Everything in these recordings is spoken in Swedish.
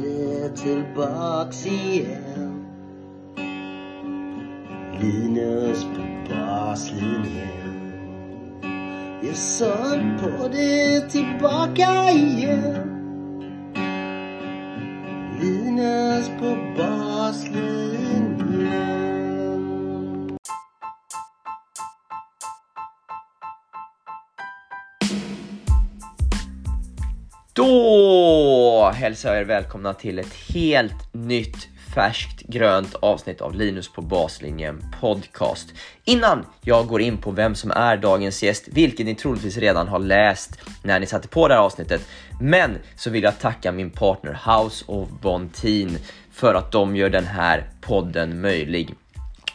det tillbaks igen Linus på baslinjen Jag sa på det tillbaka igen Hälsar er välkomna till ett helt nytt färskt grönt avsnitt av Linus på baslinjen podcast. Innan jag går in på vem som är dagens gäst, vilket ni troligtvis redan har läst när ni satte på det här avsnittet, men så vill jag tacka min partner House of Bontin för att de gör den här podden möjlig.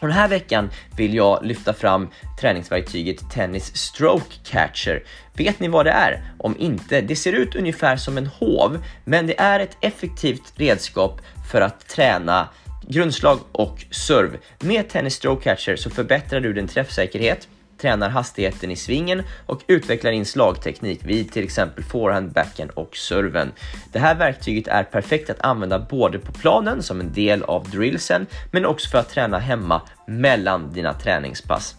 Och den här veckan vill jag lyfta fram träningsverktyget Tennis Stroke Catcher. Vet ni vad det är? Om inte, det ser ut ungefär som en hov, men det är ett effektivt redskap för att träna grundslag och serve. Med Tennis Stroke Catcher så förbättrar du din träffsäkerhet, tränar hastigheten i svingen och utvecklar din slagteknik vid till exempel forehand, backhand och serven. Det här verktyget är perfekt att använda både på planen som en del av drillsen men också för att träna hemma mellan dina träningspass.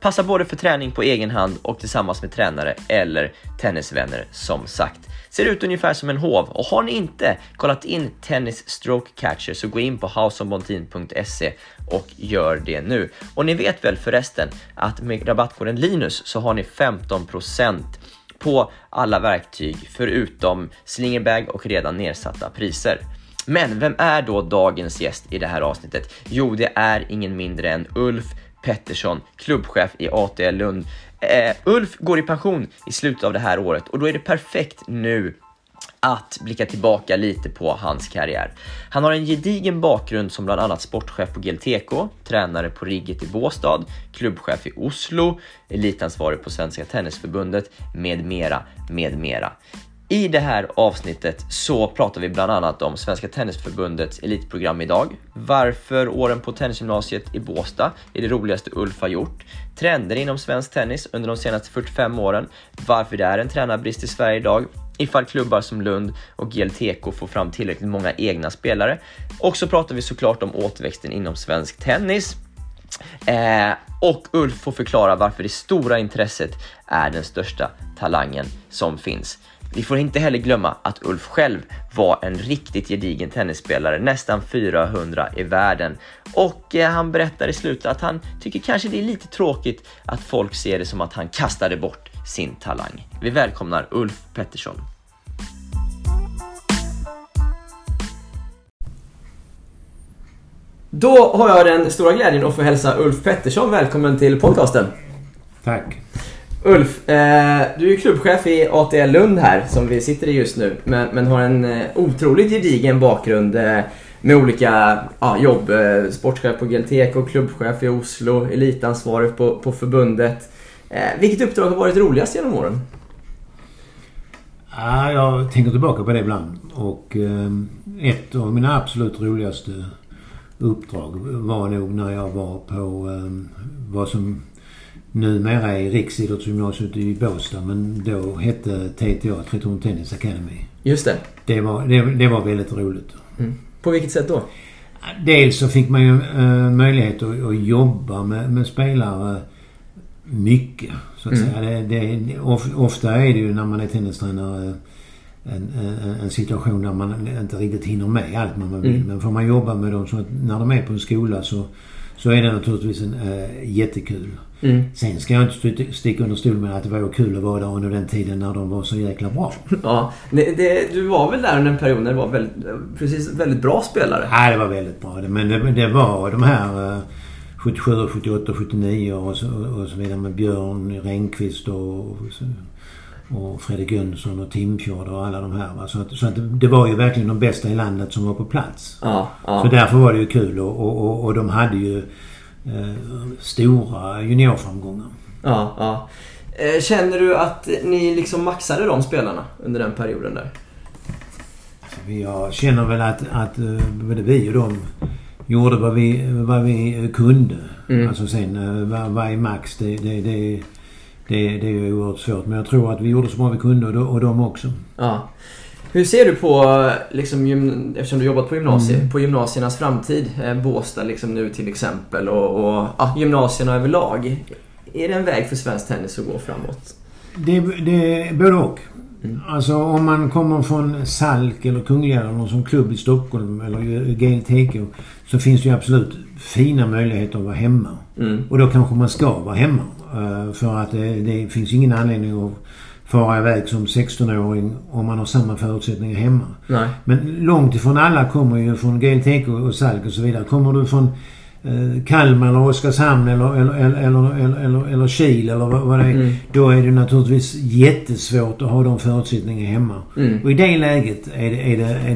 Passar både för träning på egen hand och tillsammans med tränare eller tennisvänner som sagt. Ser ut ungefär som en hov och har ni inte kollat in Tennis Stroke Catcher så gå in på houseonbontin.se och gör det nu. Och ni vet väl förresten att med rabattkoden Linus så har ni 15% på alla verktyg förutom slingerbag och redan nedsatta priser. Men vem är då dagens gäst i det här avsnittet? Jo, det är ingen mindre än Ulf Pettersson, klubbchef i ATL Lund. Eh, Ulf går i pension i slutet av det här året och då är det perfekt nu att blicka tillbaka lite på hans karriär. Han har en gedigen bakgrund som bland annat sportchef på GLTK, tränare på Rigget i Båstad, klubbchef i Oslo, elitansvarig på Svenska Tennisförbundet med mera, med mera. I det här avsnittet så pratar vi bland annat om Svenska Tennisförbundets elitprogram idag, varför åren på tennisgymnasiet i Båstad är det roligaste Ulf har gjort, trender inom svensk tennis under de senaste 45 åren, varför det är en tränarbrist i Sverige idag, ifall klubbar som Lund och GLTK får fram tillräckligt många egna spelare. Och så pratar vi såklart om återväxten inom svensk tennis. Eh, och Ulf får förklara varför det stora intresset är den största talangen som finns. Vi får inte heller glömma att Ulf själv var en riktigt gedigen tennisspelare, nästan 400 i världen. Och eh, han berättar i slutet att han tycker kanske det är lite tråkigt att folk ser det som att han kastade bort sin talang. Vi välkomnar Ulf Pettersson. Då har jag den stora glädjen att få hälsa Ulf Pettersson välkommen till podcasten. Tack. Ulf, eh, du är klubbchef i ATL Lund här som vi sitter i just nu. Men, men har en eh, otroligt gedigen bakgrund eh, med olika ah, jobb. Eh, sportchef på GLTK, klubbchef i Oslo, elitansvarig på, på förbundet. Eh, vilket uppdrag har varit roligast genom åren? Ja, jag tänker tillbaka på det ibland. Och eh, ett av mina absolut roligaste uppdrag var nog när jag var på eh, vad som numera är Riksidrottsgymnasiet i Båstad men då hette TTA, Tretorn Tennis Academy. Just det. Det var, det, det var väldigt roligt. Mm. På vilket sätt då? Dels så fick man ju äh, möjlighet att, att jobba med, med spelare mycket. Så att Mm. säga. Det, det, of, ofta är det ju när man är tennistränare en, en, en situation där man inte riktigt hinner med allt man vill. Mm. Men får man jobba med dem så att när de är på en skola så, så är det naturligtvis en, äh, jättekul. Mm. Sen ska jag inte st- sticka under stol med att det var kul att vara där under den tiden när de var så jäkla bra. Ja, det, det, du var väl där under en period när du var väldigt, precis, väldigt bra spelare? Nej, det var väldigt bra. Men det, det var de här eh, 77, 78, 79 och så, och så vidare med Björn Rehnqvist och, och Fredrik Jönsson och Timfjord och alla de här. Va? Så, att, så att det, var ju verkligen de bästa i landet som var på plats. Ja, ja. Så därför var det ju kul och, och, och, och de hade ju eh, stora juniorframgångar. ja, ja. Eh, Känner du att ni liksom maxade de spelarna under den perioden där? Jag känner väl att, att eh, både vi och de gjorde vad vi, vad vi kunde. Mm. Alltså sen eh, vad, vad är max? Det, det, det, det, det är ju oerhört svårt. Men jag tror att vi gjorde så bra vi kunde och, de- och de också. Ja. Hur ser du på, liksom, gym, eftersom du jobbat på gymnasiet, på gymnasiernas framtid? Eh, Båstad liksom nu till exempel och, och ja, gymnasierna överlag. Är det en väg för svensk tennis att gå framåt? Det, det är både och. Alltså om man kommer från Salk eller Kungliga eller någon som klubb i Stockholm eller GLTK så finns det ju absolut fina möjligheter att vara hemma. Mm. Och då kanske man ska vara hemma. Eh, För att det, det finns ingen anledning att fara iväg som 16-åring om man har samma förutsättningar hemma. Nej. Men långt ifrån alla kommer ju från GLTK och Salk och så vidare. Kommer du från eh, Kalmar eller Oskarshamn eller, eller, eller, eller, eller, eller, eller Kil eller vad, vad det är. Mm. Då är det naturligtvis jättesvårt att ha de förutsättningarna hemma. Mm. Och i det läget är det, är, det, är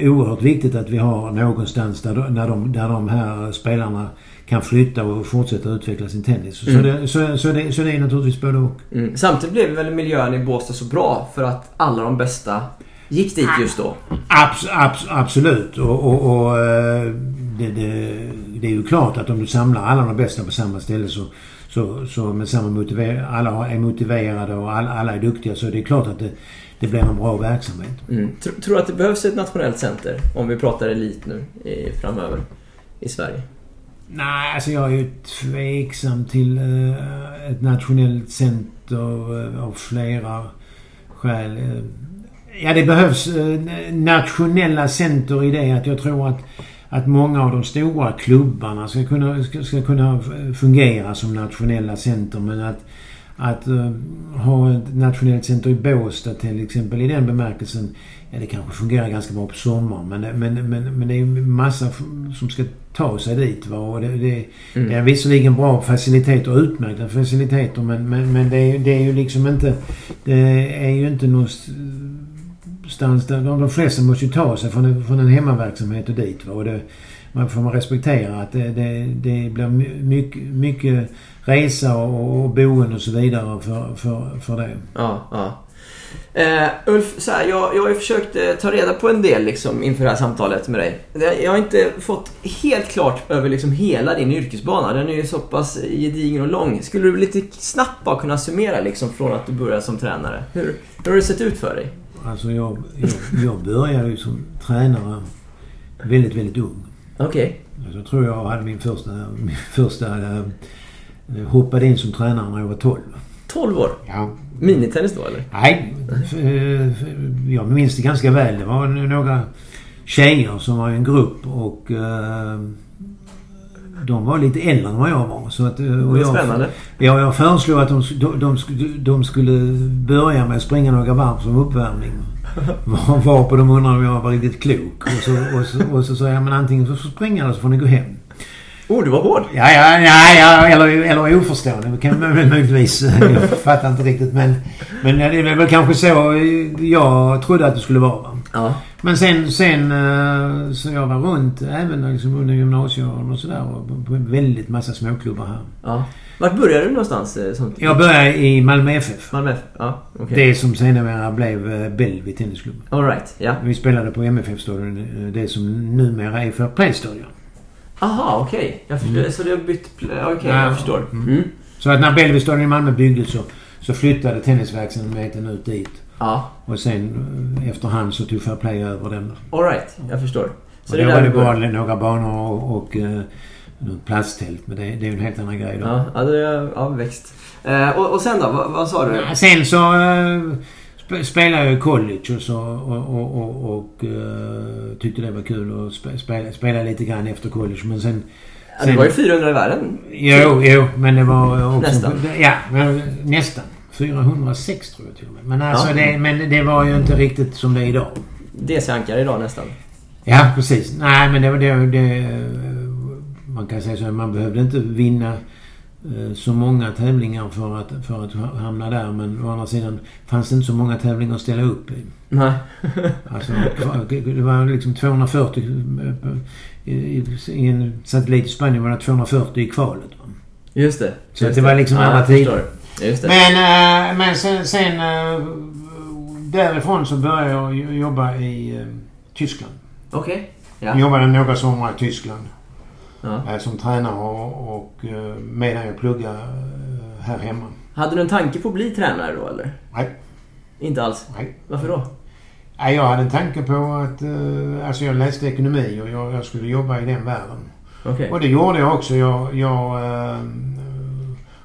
det oerhört viktigt att vi har någonstans där, de- där, de, där de här spelarna kan flytta och fortsätta utveckla sin tennis. Så, Mm. det, så, så, det, så det är naturligtvis både och. Mm. Samtidigt blev väl miljön i Båstad så bra för att alla de bästa gick dit just då. Abs, abs, absolut. Och, och, och eh, det, det, det är ju klart att om du samlar alla de bästa på samma ställe så, så, så med samma motiver alla är motiverade och alla, alla är duktiga så det är klart att det, det blir en bra verksamhet. Mm. Tr- tror du att det behövs ett nationellt center om vi pratar elit nu i, framöver i Sverige? Nej, alltså jag är ju tveksam till eh, ett nationellt center eh, av flera skäl. Eh, ja, det behövs eh, nationella center i det att jag tror att, att många av de stora klubbarna ska kunna, ska, ska kunna eh, fungera som nationella center. Men att, att eh, ha ett nationellt center i Båstad till exempel i den bemärkelsen Ja, det kanske fungerar ganska bra på sommaren men, men, men, men det är ju massa som ska ta sig dit. Va? Och det, det, Mm. det är visserligen bra faciliteter, utmärkta faciliteter men, men, men det, är, det är ju liksom inte... Det är ju inte någonstans där... De, de flesta måste ju ta sig från en, från en hemmaverksamhet och dit. Va? Och det, man får man respektera att det, det, det blir my- mycket, mycket resa och, boende och så vidare för, för, för det. Ja, ja. Eh, Ulf, så här, jag, jag har ju försökt eh, ta reda på en del liksom, inför det här samtalet med dig. Jag har inte fått helt klart över liksom, hela din yrkesbana. Den är ju så pass gedigen och lång. Skulle du lite snabbt bara kunna summera liksom, från att du började som tränare? Hur, hur har det sett ut för dig? Alltså jag, jag, jag började ju som tränare väldigt, väldigt ung. Okej. Alltså jag tror jag hade min första, min första eh, hoppade in som tränare när jag var 12. 12 år. Ja. Minitennis då eller? Nej, eh, jag minns det ganska väl. Det var några tjejer som var i en grupp och eh, de var lite äldre än vad jag var. Så att, eh, och Det jag, spännande. Ja, jag föreslog att de, de, de, skulle- börja med att springa några varv som uppvärmning. Var- Varpå de undrade om jag var riktigt klok. Och så, och så, och så sa jag, men antingen så springa eller så får ni gå hem. Oh, du var hård. Ja, ja, ja, ja eller, eller oförstående. Kan man möjligtvis. Jag fattar inte riktigt. Men, men det är väl kanske så jag trodde att det skulle vara. va. Ja. Men sen, sen eh, så jag var runt även liksom under gymnasieåren och sådär. På en väldigt massa småklubbar här. ja. Vart började du någonstans? eh, Som... Jag började i Malmö FF. Malmö F? Ja, okej. Det som senare blev eh, Bellevue Tennisklubb. All right. ja. Vi spelade på MFF-stadion. Det som numera är för Play-stadion. Aha, okej. Jag förstår. Så du har bytt... Okej, Ja. jag förstår. Mm. Mm. Så att när Bellevue-stadion i Malmö byggdes så, så flyttade tennisverksamheten ut dit. Ja, Och sen eh, efterhand så tog Fairplay över den. all right. Jag förstår. Så och det då var det bara några banor och, och eh, något plasttält. Men det, det är ju en helt annan grej då. Ja, ja, det är ja, växt. Eh, och, och sen då? Vad, vad sa du? Ja, Sen så eh, sp- spelade jag i college och, så, och, och, och, och eh, tyckte det var kul att spe, spela, spela lite grann efter college. Men sen... Ja, du var ju 400 i världen. Jo, jo, men det var också... Nästan. Ja, men, nästan. 406 tror jag till och med. Men alltså Ja. det, men det var ju inte riktigt som det är idag. DC-ankare idag nästan. Ja, precis. Nej, men det var det, det... Man kan säga så att man behövde inte vinna så många tävlingar för att, för att ha- hamna där. Men å andra sidan fanns det inte så många tävlingar att ställa upp i. Nej. Alltså, det var liksom 240... eh, I, en satellit i Spanien var det 240 i kvalet. va. Just det. Så Just det var liksom andra jag tider. det. Men, eh, men sen, sen eh, därifrån så började jag jo- jobba i eh, Tyskland. Okej. Jag Ja. jobbade några somrar i Tyskland ja. eh, som tränare och, och eh, medan jag pluggade eh, här hemma. Hade du en tanke på att bli tränare då eller? Nej, Inte alls? nej. Varför då? Nej, jag hade en tanke på att... alltså jag läste ekonomi och jag, jag skulle jobba i den världen. Okej. Och det gjorde jag också. Jag, jag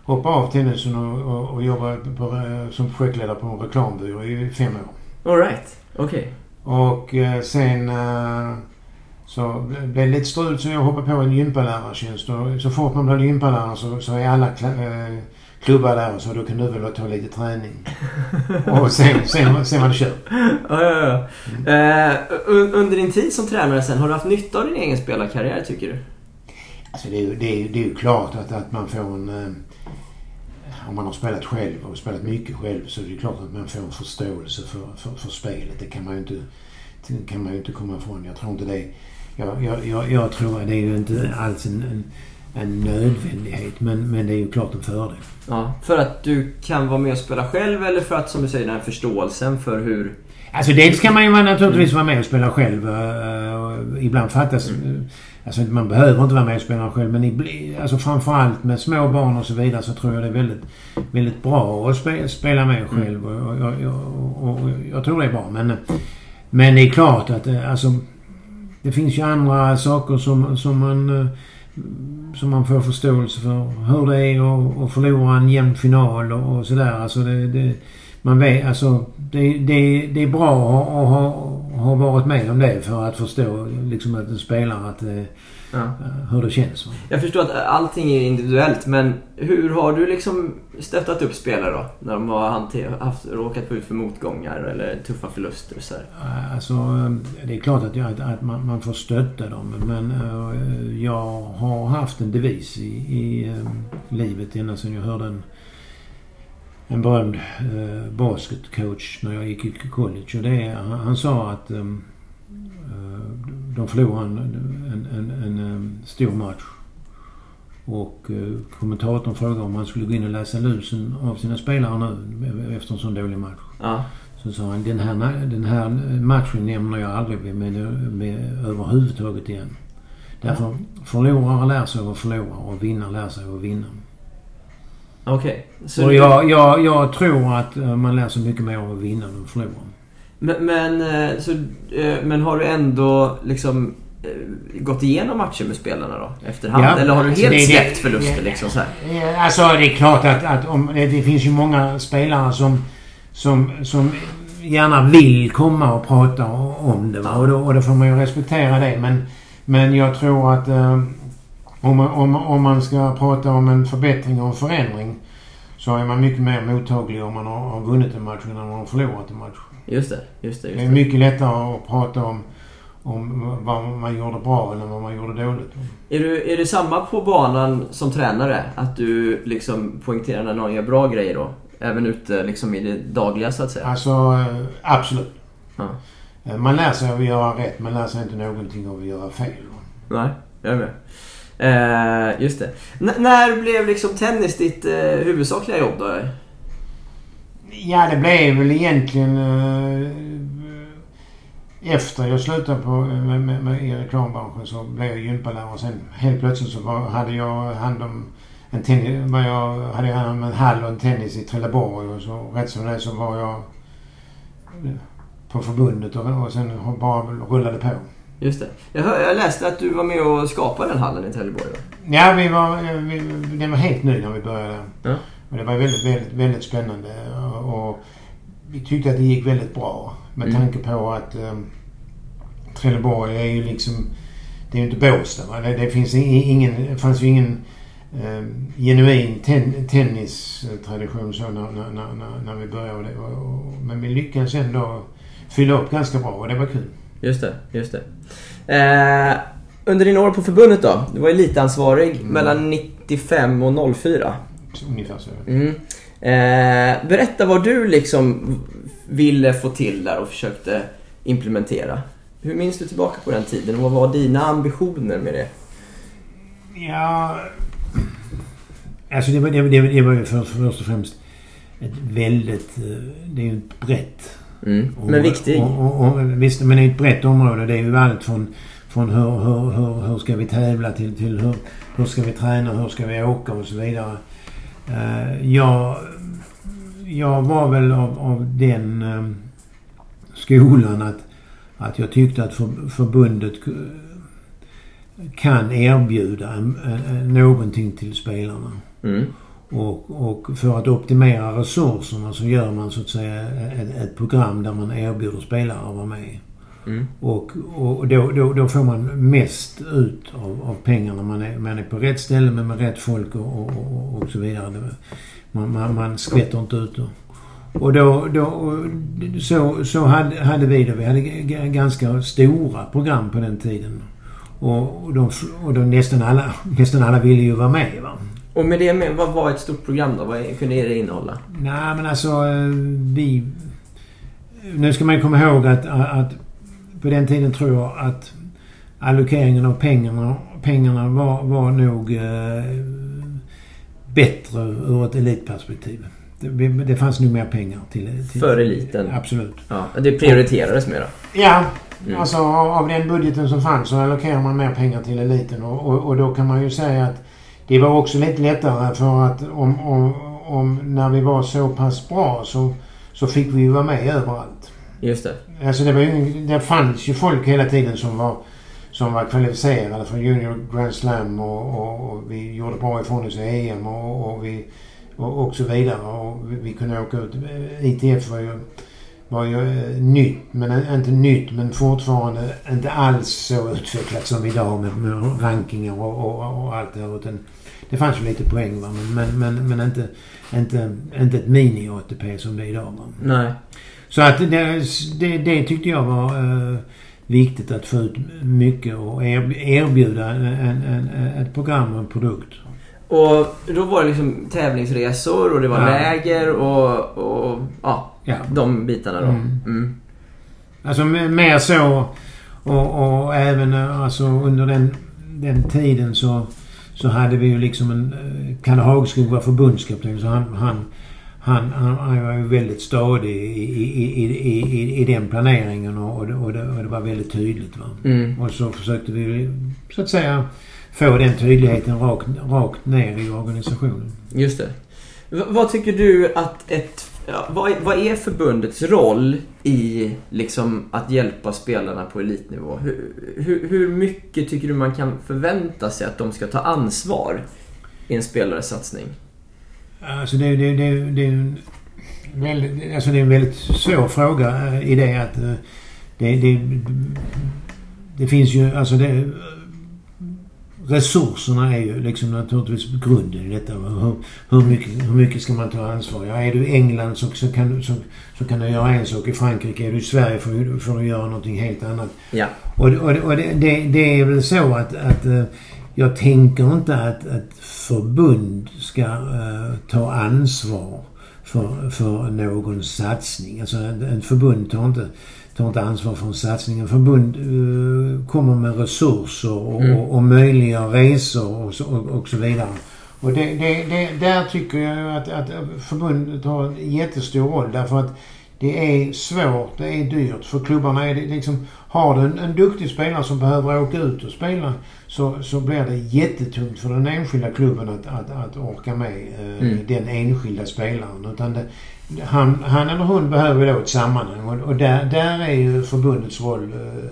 hoppade av tennisen och, och, och jobbade på, som projektledare på en reklambyrå i fem år. All right. Okej. Och eh, sen så blev det lite strul så jag hoppade på en gympalärartjänst. Och så fort man blir gympalärare så, så är alla eh, klubbar där så då kan du väl ta lite träning. och sen, sen, sen var det kört. Ja, ja, ja. Eh, un- under din tid som tränare sen, har du haft nytta av din egen spelarkarriär tycker du? Alltså det är ju, det är, det är ju klart att, att man får en... Eh, om man har spelat själv och spelat mycket själv så är det ju klart att man får en förståelse för, för, för spelet. Det kan man ju inte, kan man inte komma ifrån. Jag tror inte det... Jag, jag, jag, tror att det är ju inte alls en, en, en nödvändighet men, men det är ju klart en fördel. Ja, för att du kan vara med och spela själv eller för att som du säger den här förståelsen för hur... Alltså dels kan man ju naturligtvis vara med och spela själv. eh, och ibland fattas... eh, Alltså man behöver inte vara med och spela själv men alltså framförallt med små barn och så vidare så tror jag det är väldigt, väldigt bra att spe, spela med själv. Och, och, och, och, och jag tror det är bra. Men, men det är klart att eh, alltså, det finns ju andra saker som, som man eh, som man får förståelse för. Hur det är att, att förlora en jämn final och, och sådär. Alltså det, det, man vet, alltså det, det, det är bra att ha, ha, ha varit med om det för att förstå liksom att en spelare att, eh, Ja. hur det känns. Jag förstår att allting är individuellt men hur har du liksom stöttat upp spelare då? När de har haft, råkat ut för motgångar eller tuffa förluster och så här. Alltså eh, det är klart att, jag, att, man, man får stötta dem men eh, jag har haft en devis i, i eh, livet ända sedan jag hörde en, en berömd eh, basketcoach när jag gick i college. Och det, han, han sa att eh, eh, de förlorade en, en, en, en eh, stor match. Och eh, kommentatorn frågade om han skulle gå in och läsa lusen av sina spelare nu efter en sån dålig match. Ja. Så sa han den här, den här matchen nämner jag aldrig med, med, överhuvudtaget igen. Därför förlorare lär sig att förlora och vinnare lär sig att vinna. Okej. Så Och jag, jag, jag tror att eh, man lär sig mycket mer av att vinna än att förlora. Men, men, eh, så, eh, men har du ändå liksom eh, gått igenom matcher med spelarna då? Efterhand? Ja, Eller har du alltså helt det- släppt förluster det- liksom så här? Alltså det är klart att, att om, det, finns ju många spelare som, som, som gärna vill komma och prata om det. Och, då, och då får man ju respektera det. Men, men jag tror att eh, om, man- om, om man ska prata om en förbättring och en förändring så är man mycket mer mottaglig om man har, har vunnit en match än om man har förlorat en match. Just det, just det. Det Just är det. mycket lättare att prata om, om vad man gjorde bra än vad man gjorde dåligt. Är, du, är det samma på banan som tränare? Att du liksom poängterar när någon gör bra grejer då? Även ute liksom i det dagliga så att säga? Alltså, eh, absolut. Ja. Eh, Man lär sig att göra rätt. Man lär sig inte någonting av att göra fel. Nej, jag är med. Eh, just det. N- när blev liksom tennis ditt eh, huvudsakliga jobb då? Ja, det blev väl egentligen eh, efter jag slutade på, med, med, med, i reklambranschen så blev jag gympalärare. Sen helt plötsligt så var, hade jag hand om en tennis, var jag, hade jag hand om en hall och en tennis i Trelleborg och så rätt som det så var jag på förbundet och, och sen bara rullade på. Just det. Jag, hör, jag läste att du var med och skapade den hallen i Trelleborg? Ja, vi var, eh, vi, den var helt ny när vi började. Ja. Och det var väldigt, väldigt, väldigt spännande. Och, vi tyckte att det gick väldigt bra. Med Mm. tanke på att um, Trelleborg är ju liksom... Det är ju inte Båstad. Va? Det, det, finns ingen, det fanns ju ingen um, genuin ten, tennistradition så när, när, när, när, vi började. Och, och, men vi lyckades ändå fylla upp ganska bra och det var kul. Just det, just det. Eh, under dina år på förbundet då? Du var elitansvarig mellan 95 och 04. Ungefär så. Mm. Eh, berätta vad du liksom ville få till där och försökte implementera. Hur minns du tillbaka på den tiden och vad var dina ambitioner med det? Ja... Alltså det var, det, det, det var ju först, först och främst ett väldigt... eh, Det är ju ett brett Mm. Men viktig. Och, och, och, visst, men det är ett brett område. Det är ju allt från, från hur, hur, hur, hur ska vi tävla till, till hur, hur ska vi träna, hur ska vi åka och så vidare. Eh, jag, jag var väl av, av den eh, skolan att, att jag tyckte att för, förbundet kan erbjuda en, en, någonting till spelarna. Mm. Och, och för att optimera resurserna så gör man så att säga ett, ett program där man erbjuder spelare att vara med. Mm. Och, och då, då, då får man mest ut av, av pengarna. Man är, man är på rätt ställe med, med rätt folk och, och, och så vidare. Man, man, man skvätter inte ut. Och, och då, då, så, så hade, hade vi det. Vi hade ganska stora program på den tiden. Och, och, de, och de, nästan, alla, nästan alla ville ju vara med. Va? Och med det med, vad var ett stort program då? Vad kunde det innehålla? Nej men alltså vi... Nu ska man komma ihåg att, att på den tiden tror jag att allokeringen av pengarna, pengarna var, var nog eh, bättre ur ett elitperspektiv. Det, det fanns nog mer pengar till... till För eliten? Absolut. Ja, det prioriterades mer då? Ja. Mm. Alltså av den budgeten som fanns så allokerar man mer pengar till eliten och, och, och, då kan man ju säga att det var också lite lättare för att om, om, om när vi var så pass bra så, så fick vi ju vara med överallt. Just det. Alltså det, var ju, det fanns ju folk hela tiden som var, som var kvalificerade för Junior Grand Slam och, och, och vi gjorde bra ifrån oss i EM och, och, vi, och, så vidare. Och vi, vi kunde åka ut. ITF var ju, var ju eh, nytt, men inte nytt men fortfarande inte alls så utvecklat som idag med, med rankingar och, allt det här. Utan det fanns ju lite poäng va? men, men, men, men inte, inte, inte ett mini-ATP som det är idag. Va? Nej. Så att det, det, det tyckte jag var uh, viktigt att få ut mycket och erbjuda en, en, ett program och en produkt. Och då var det liksom tävlingsresor och det var ja. läger och, och ja, ja, de bitarna då. Mm. Mm. Alltså mer så och, och även eh, alltså under den, den tiden så, så hade vi ju liksom en... Eh, Kalle Hagskog var förbundskapten så han, han han, han, han var ju väldigt stadig i, i, i, i, i den planeringen och, och, det, och, det, och det var väldigt tydligt. Va? Mm. Och så försökte vi så att säga få den tydligheten rakt, rakt ner i organisationen. Just det. V vad tycker du att ett... Ja, vad, vad är förbundets roll i liksom att hjälpa spelarna på elitnivå? Hur, hur, hur mycket tycker du man kan förvänta sig att de ska ta ansvar i en spelares satsning? Alltså det, det, det, det, är en väldigt, alltså det är en väldigt svår fråga eh, i det att eh, det, det, det finns ju, alltså det, resurserna är ju liksom naturligtvis grunden i detta. Hur, hur, mycket, hur mycket ska man ta ansvar? Ja, är du i England så, så, kan, så, så kan du göra en sak. I Frankrike är du i Sverige får, får du göra någonting helt annat. Ja. Och, och, och det, det, det, är väl så att, att eh, jag tänker inte att ett förbund ska uh, ta ansvar för, för någon satsning. Alltså en förbund tar inte, tar inte ansvar för en satsning. En förbund uh, kommer med resurser och, mm. och, och möjliggör resor och så, och, och så vidare. Och det, det, det, där tycker jag att, att förbundet har en jättestor roll därför att det är svårt, det är dyrt. För klubbarna är det liksom... Har du en, en duktig spelare som behöver åka ut och spela så, så blir det jättetungt för den enskilda klubben att, att, att orka med eh, mm. den enskilda spelaren. Utan det, han, han eller hon behöver då ett sammanhang och, och där, där är ju förbundets roll eh,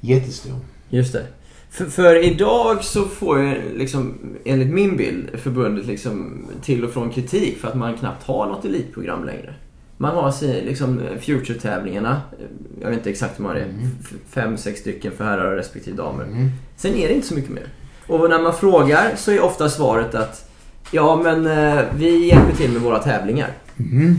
jättestor. Just det. För, för, idag så får ju liksom, enligt min bild, förbundet liksom till och från kritik för att man knappt har något elitprogram längre. Man har sig, liksom Future-tävlingarna. Jag vet inte exakt hur många det är. Mm. Fem, sex stycken för herrar respektive damer. Mm. Sen är det inte så mycket mer. Och när man frågar så är ofta svaret att Ja men eh, vi hjälper till med våra tävlingar. Mm.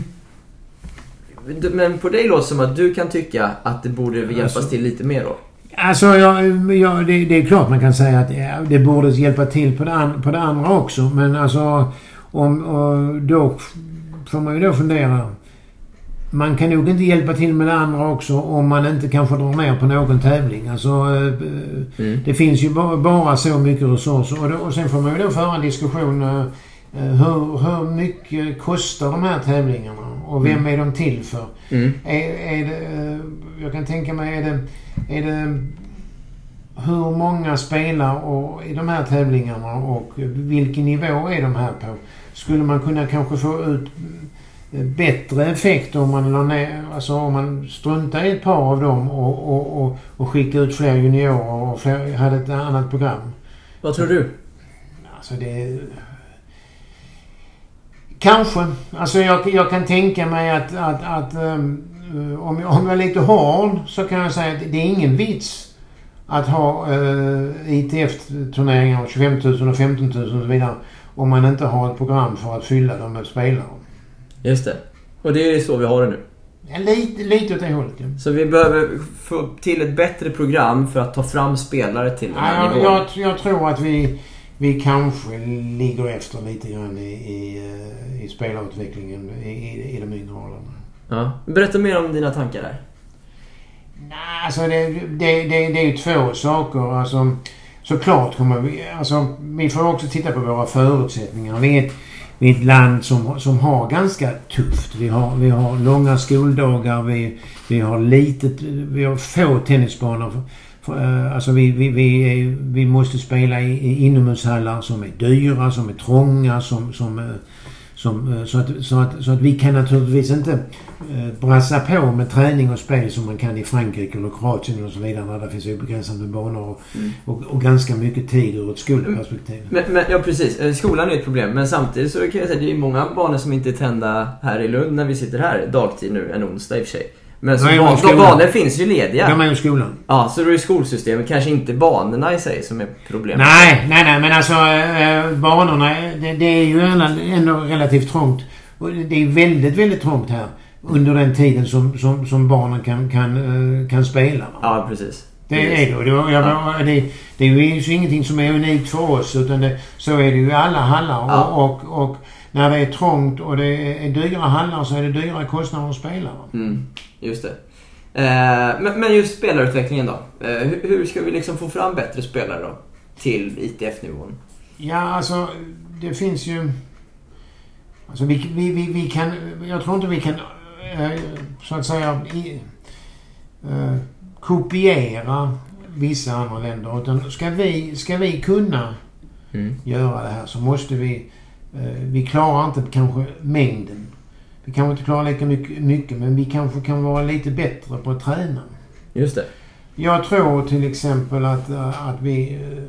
Men på dig låter det som att du kan tycka att det borde hjälpas alltså, till lite mer då? Alltså, ja, ja, det, det, är klart man kan säga att ja, det borde hjälpa till på det, an, på det andra också. Men alltså, om, och då får man ju då fundera man kan nog inte hjälpa till med det andra också om man inte kanske drar ner på någon tävling. Alltså, eh, mm. Det finns ju bara, bara så mycket resurser. Och, då, och sen får man ju då föra en diskussion. Uh, hur, hur mycket kostar de här tävlingarna? Och vem mm. är de till för? Mm. Är, är det, jag kan tänka mig, är det, är det hur många spelar och, i de här tävlingarna och vilken nivå är de här på? Skulle man kunna kanske få ut eh, bättre effekt om man la ner, alltså om man struntade i ett par av dem och, och, och, och skickade ut fler juniorer och fler, hade ett annat program. Vad tror du? Alltså det... Kanske. Alltså jag, jag kan tänka mig att, att, att um, om, jag, om jag är lite hård så kan jag säga att det är ingen vits att ha uh, ITF-turneringar om 25 000 och 15 000 och så vidare om man inte har ett program för att fylla dem med spelare. Just det. Och det är så vi har det nu. Lite, lite åt det hållet ja. Så vi behöver få till ett bättre program för att ta fram spelare till den här Ja, nivån. jag, jag, tror att vi, vi kanske ligger efter lite grann i, i, eh, i spelarutvecklingen i, i, i de yngre åldrarna. Ja. Berätta mer om dina tankar där. Nej, alltså det, det, det, det är ju två saker. Alltså, såklart kommer vi... Alltså, vi får också titta på våra förutsättningar. Vi är ett, vi är ett land som, som har ganska tufft. Vi har, vi har långa skoldagar. Vi, vi har litet... Vi har få tennisbanor. Eh, alltså vi, vi, vi, är, vi måste spela i, i inomhushallar som är dyra, som är trånga, som... som eh, som, eh, så, att, så, att, så att vi kan naturligtvis inte eh, brassa på med träning och spel som man kan i Frankrike eller Kroatien och så vidare när det finns obegränsat med banor och, och, och ganska mycket tid ur ett skolperspektiv. Men, men, ja precis, Eh, skolan är ett problem. Men samtidigt så kan jag säga att det är många banor som inte är tända här i Lund när vi sitter här dagtid nu, en onsdag i och för sig. Men så ban- de banor finns ju lediga. De är ju skolan. Ja, så då är skolsystemet kanske inte banorna i sig som är problemet. Nej, nej, nej men alltså eh, banorna, det, det är ju ändå, relativt trångt. Och det är väldigt, väldigt trångt här. Under den tiden som, som, som barnen kan, kan, eh, kan spela. Ja, precis. Det Precis. är det. Det, jag, det, det är ju ingenting som är unikt för oss utan det, så är det ju i alla hallar. Ja. Och, och, och när det är trångt och det är dyra hallar så är det dyra kostnader att spela. Mm, just det. Eh, men, men just spelarutvecklingen då. Eh, hur, hur ska vi liksom få fram bättre spelare då? Till ITF-nivån. Ja, alltså det finns ju... Alltså vi, vi, vi, vi kan... Jag tror inte vi kan eh, så att säga i, kopiera vissa andra länder. Utan ska vi, ska vi kunna Mm. göra det här så måste vi... Vi klarar inte kanske mängden. Vi kanske inte klarar lika mycket, mycket men vi kanske kan vara lite bättre på att träna. Just det. Jag tror till exempel att, eh, att vi, eh,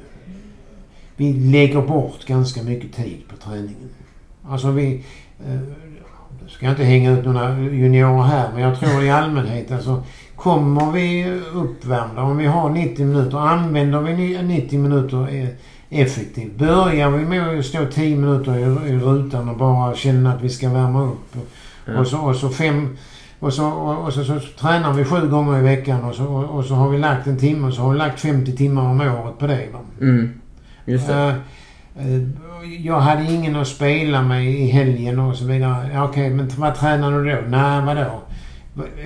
vi lägger bort ganska mycket tid på träningen. Alltså vi... eh, Jag ska inte hänga ut några juniorer här men jag tror i allmänhet alltså Kommer vi uppvärmda, om vi har 90 minuter, använder vi ni- 90 minuter eh, effektivt. Börjar vi med att stå 10 minuter i, i rutan och bara känna att vi ska värma upp. Ja. Och, så, och så fem... Och så, och, och så, så, tränar vi sju gånger i veckan och så, och, och så har vi lagt en timme och så har vi lagt 50 timmar om året på det. Va? Mm. Just det. Eh, jag hade ingen att spela med i helgen och så vidare. Okej, men vad tränar du då? Nej, vadå?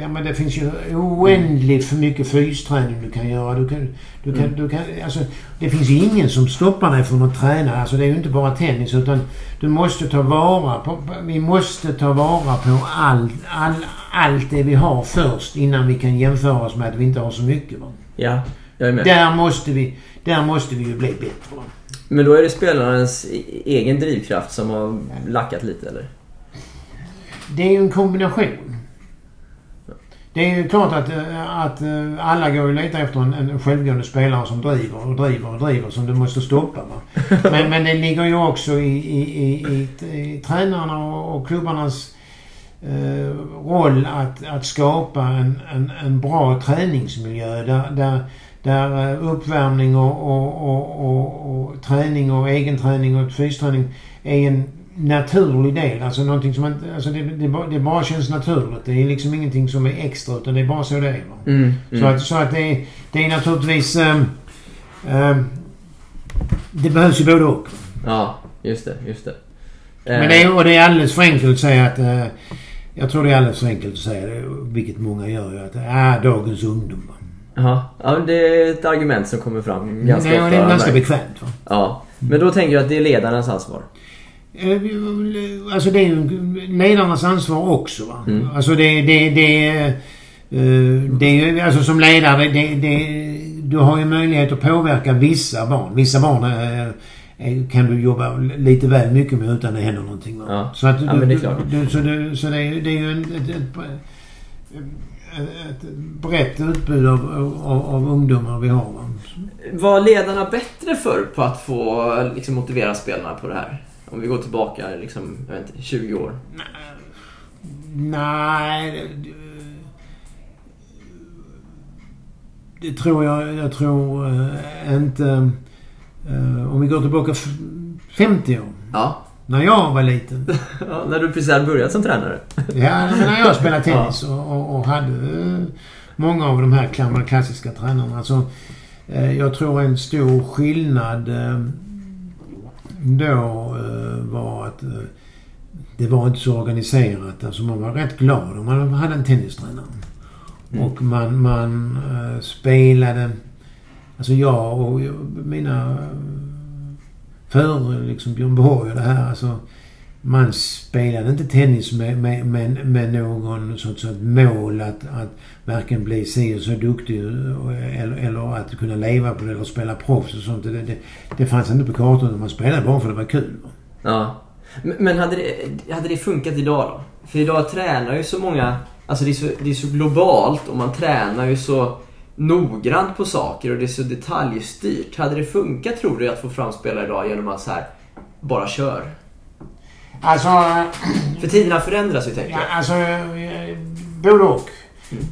Ja, men det finns ju oändligt för mycket fysträning du kan göra. Du kan, du kan, Mm. du kan, alltså, det finns ju ingen som stoppar dig från att träna. Alltså, det är ju inte bara tennis utan du måste ta vara på... Vi måste ta vara på allt all, allt det vi har först innan vi kan jämföra oss med att vi inte har så mycket. Va? Ja, jag är med. Där måste vi, där måste vi ju bli bättre. Va? Men då är det spelarens e- egen drivkraft som har lackat lite eller? Det är ju en kombination. Det är ju klart att, eh, att eh, alla går och letar efter en, en självgående spelare som driver och driver och driver som du måste stoppa. Va? Men, men det ligger ju också i, i, i, i, i tränarna och, och klubbarnas eh, roll att, att skapa en, en, en bra träningsmiljö där, där, där eh, uppvärmning och, och, och, och, och träning och egenträning och fysträning är en naturlig del. Alltså någonting som man, alltså det, det, bara, det bara känns naturligt. Det är liksom ingenting som är extra utan det är bara så det är. Va? Mm. Så att, så att det, är- det är naturligtvis... ehm, ehm, det behövs ju både och. Ja, just det. Just det. Men det är, och det är alldeles för enkelt att säga att... eh, jag tror det är alldeles för enkelt att säga det, vilket många gör ju, att ah, dagens ungdom. Ja, men det är ett argument som kommer fram ganska det, ofta. det är ganska bekvämt. Va? Ja. Men då tänker jag att det är ledarnas ansvar. Eh, Alltså det är ju ledarnas ansvar också. Va? Mm. Alltså det, det, det, eh, det är ju, alltså som ledare, det, det, du har ju möjlighet att påverka vissa barn. Vissa barn är, är, kan du jobba lite väl mycket med utan det händer någonting. Va? Ja. Så, att du, Ja, men det är du- klart. Du, så det, så det, är, det är ju en, ett, ett, ett, ett brett utbud av, av, av ungdomar vi har. Va? Var ledarna bättre för på att få liksom, motivera spelarna på det här? Om vi går tillbaka liksom, jag vet inte, 20 år. Nej, det, tror jag, jag tror eh, inte. eh, om vi går tillbaka f- 50 år. Ja. När jag var liten. ja när du precis hade börjat som tränare. Ja, men när jag spelade tennis och, och, och hade eh, många av de här gamla klassiska tränarna. Alltså, jag tror en stor skillnad då eh, var att eh, det var inte så organiserat. Alltså man var rätt glad om man hade en tennistränare. Mm. Och man, man eh, spelade... Alltså jag och mina före liksom Björn Borg och det här. Alltså, man spelade inte tennis med, med, med, med någon sorts mål att, att varken bli si och så duktig eller, eller att kunna leva på det eller spela proffs och sånt. Det, det, det fanns inte på kartan. Man spelade bara för att det var kul. Ja. Men- Men hade det, hade det funkat idag då? För idag tränar ju så många, alltså det är så, det är så globalt och man tränar ju så noggrant på saker och det är så detaljstyrt. Hade det funkat tror du att få fram spelare idag genom att så här bara kör? Alltså, För tiderna förändras ju tänker ja, jag. alltså både och.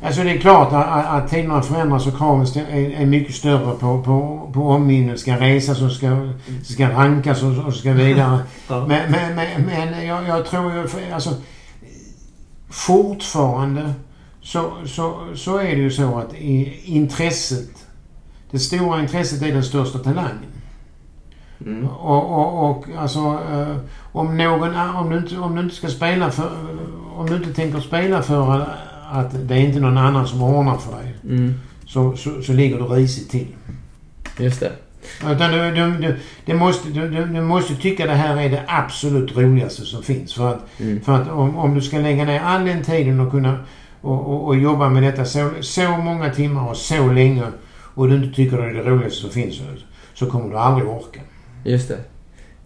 Alltså det är klart att, att, tiderna förändras och kraven är, mycket större på, på, på omgivningen. Ska resas och ska, ska rankas och, och ska vidare. Ja. Men, men, men, men jag, jag tror ju... Alltså, fortfarande så, så, så är det ju så att i, intresset... Det stora intresset är den största talangen. Mm. Och, och, och alltså eh, om någon... Om du, inte, om du inte ska spela för... Om du inte tänker spela för att det är inte någon annan som ordnar för dig. Mm. Så, så, så ligger du risigt till. Just det. Utan du, du, du, det måste, du, du, du måste tycka det här är det absolut roligaste som finns. För att, Mm. för att om, om du ska lägga ner all den tiden och kunna och, och, och jobba med detta så, så många timmar och så länge och du inte tycker det är det roligaste som finns så, så kommer du aldrig orka. Just det.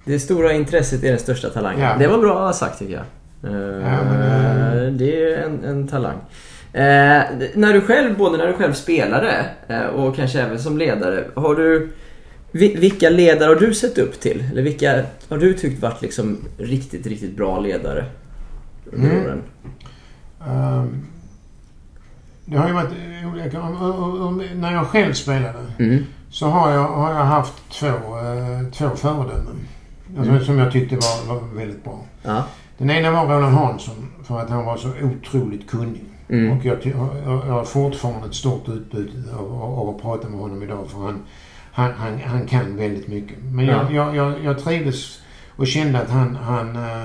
Det stora intresset är den största talangen. Ja. Det var bra sagt tycker jag. Ja, men, eh, Det är en, en talang. Eh, när du själv, både när du själv spelade eh, och kanske även som ledare. Har du, vi, vilka ledare har du sett upp till? Eller vilka har du tyckt varit liksom riktigt, riktigt bra ledare? Under Mm. åren? Ehm, det har ju varit olika. När jag själv spelade Mm. Så har jag, har jag haft två, eh, två föredömen. Alltså, Mm. Som jag tyckte var, var väldigt bra. Ja. Den ena var Roland Hansson för att han var så otroligt kunnig. Mm. Och jag, jag, jag har fortfarande ett stort utbud av, av, att prata med honom idag för han, han, han, han kan väldigt mycket. Men jag, Ja. jag, jag, jag trivdes och kände att han, han eh,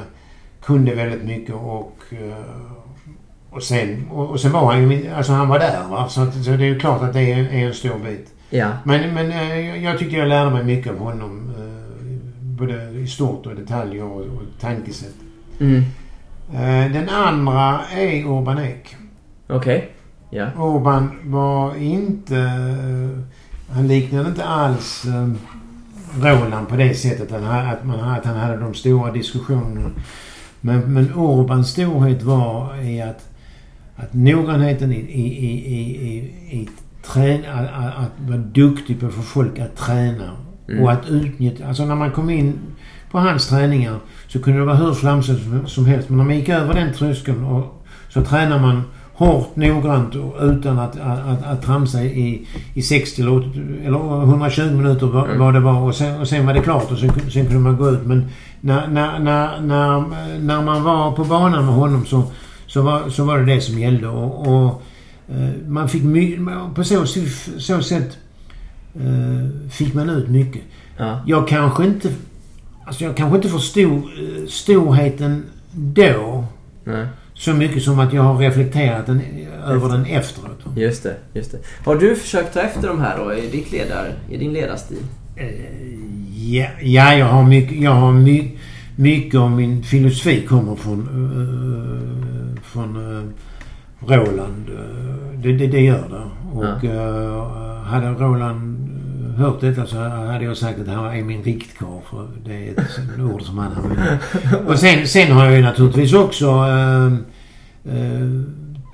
kunde väldigt mycket och, eh, och, sen, och, och sen var han ju, alltså han var där va. Så, att, så det är ju klart att det är, är en stor bit. Ja. Men, men eh, jag- tyckte jag lärde mig mycket av honom. eh, Både i stort och detaljer och, och tankesätt. Mm. Eh, Den andra är Urban Ek. Okej. Ja. Urban var inte... Han liknade inte alls Roland på det sättet att, man, att han hade de stora diskussionerna. Men, men Urbans storhet var i att, att noggrannheten i, i, i, i, i, i trän, att, att, vara duktig på att få folk att träna. Mm. Och att utnyttja... Alltså när man kom in på hans träningar så kunde det vara hur flamsigt som, helst. Men när man gick över den tröskeln och, så tränar man hårt, noggrant och utan att, att, att, att tramsa i, i 60 eller, 80 eller 120 minuter vad, Mm. vad det var. Och sen, och sen var det klart och sen, sen kunde man gå ut. Men när, när, när, när, när man var på banan med honom så, så, var, så var det det som gällde. Och, och man fick på så, så sätt eh, fick man ut mycket. Ja. Jag kanske inte... Alltså jag kanske inte förstod eh, storheten då Nej. så mycket som att jag har reflekterat den, över den efteråt. Just det, just det. Har du försökt ta efter de här då i, ditt ledar, i din ledarstil? Eh, Ja, ja jag har mycket... Jag har my, mycket av min filosofi kommer från... eh, från eh, Roland. Eh, det, det, det gör det. Och eh, hade Roland hört detta så hade jag sagt att det här är min riktkarl. För det är ett ord som han använder. Och sen, sen har jag ju naturligtvis också eh, eh,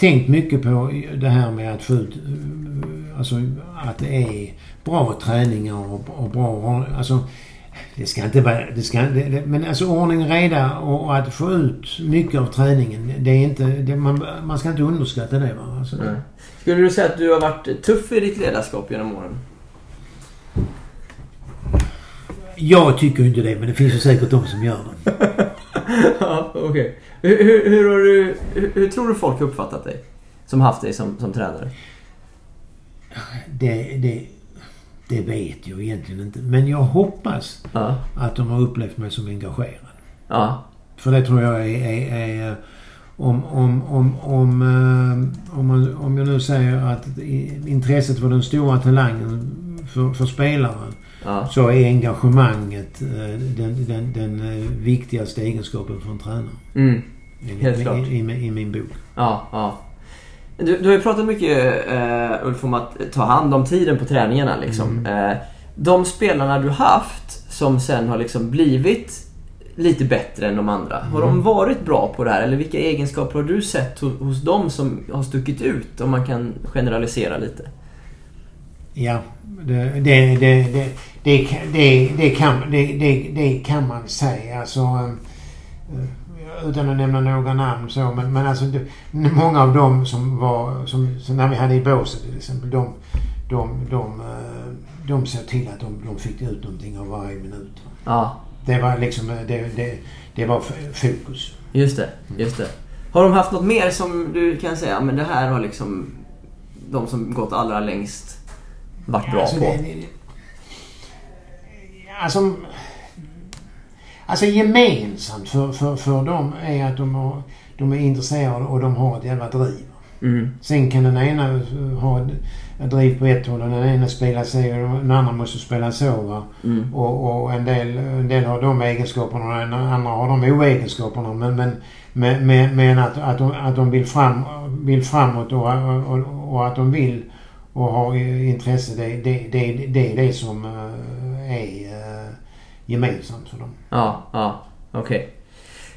tänkt mycket på det här med att få ut... eh, Alltså att det är bra träningar och, och bra... Alltså, det ska inte vara... Det ska, det, det, men alltså ordning och reda och, och att få ut mycket av träningen. Det är inte... Det, man, man ska inte underskatta det. Va? Alltså, Nej. Skulle du säga att du har varit tuff i ditt ledarskap genom åren? Jag tycker inte det, men det finns ju säkert de som gör det. ja, okej. Hur, hur, hur, hur, hur tror du folk har uppfattat dig? Som haft dig som, som tränare? Det, det, det vet jag egentligen inte. Men jag hoppas Ja. att de har upplevt mig som engagerad. Ja. För det tror jag är... är, är om, om, om, om, eh, om, man, om jag nu säger att intresset för den stora talangen för, för spelaren Ja. så är engagemanget eh, den, den, den eh, viktigaste egenskapen för en tränare. Mm. Helt i, klart. i, i, I min bok. Ja, ja. Du, du har ju pratat mycket eh, Ulf om att ta hand om tiden på träningarna liksom. Eh, de spelarna du haft som sen har liksom blivit lite bättre än de andra. Har de varit bra på det här? Eller vilka egenskaper har du sett hos, hos dem som har stuckit ut? Om man kan generalisera lite. Ja, det, det, det, det, kan- det kan man säga. Alltså, eh, utan att nämna några namn så. Men, men alltså, det, många av dem som var, som, som när vi hade i båset till exempel, de, de, de, eh, de såg till att de, de fick ut någonting av varje minut. Ja, Det var liksom, eh, det, det, det var fokus. just det. Just det. Har de haft något mer som du kan säga, men det här har liksom de som gått allra längst varit bra alltså, på? det- det- Alltså, alltså gemensamt för, för, för dem är att de, har, de är intresserade och de har ett jävla driv. Mm. Sen kan den ena ha ett driv på ett håll och den ena spela sig och den andra måste spela så. Va? Mm. Och, och en, del, en del har de egenskaperna och den andra har de oegenskaperna. Men, men, men, men, att, att, de, att de vill, fram, vill framåt och, och, och att de vill och har intresse. Det, det, det, det är det som eh, är eh, gemensamt för dem. Ja, ja, okej.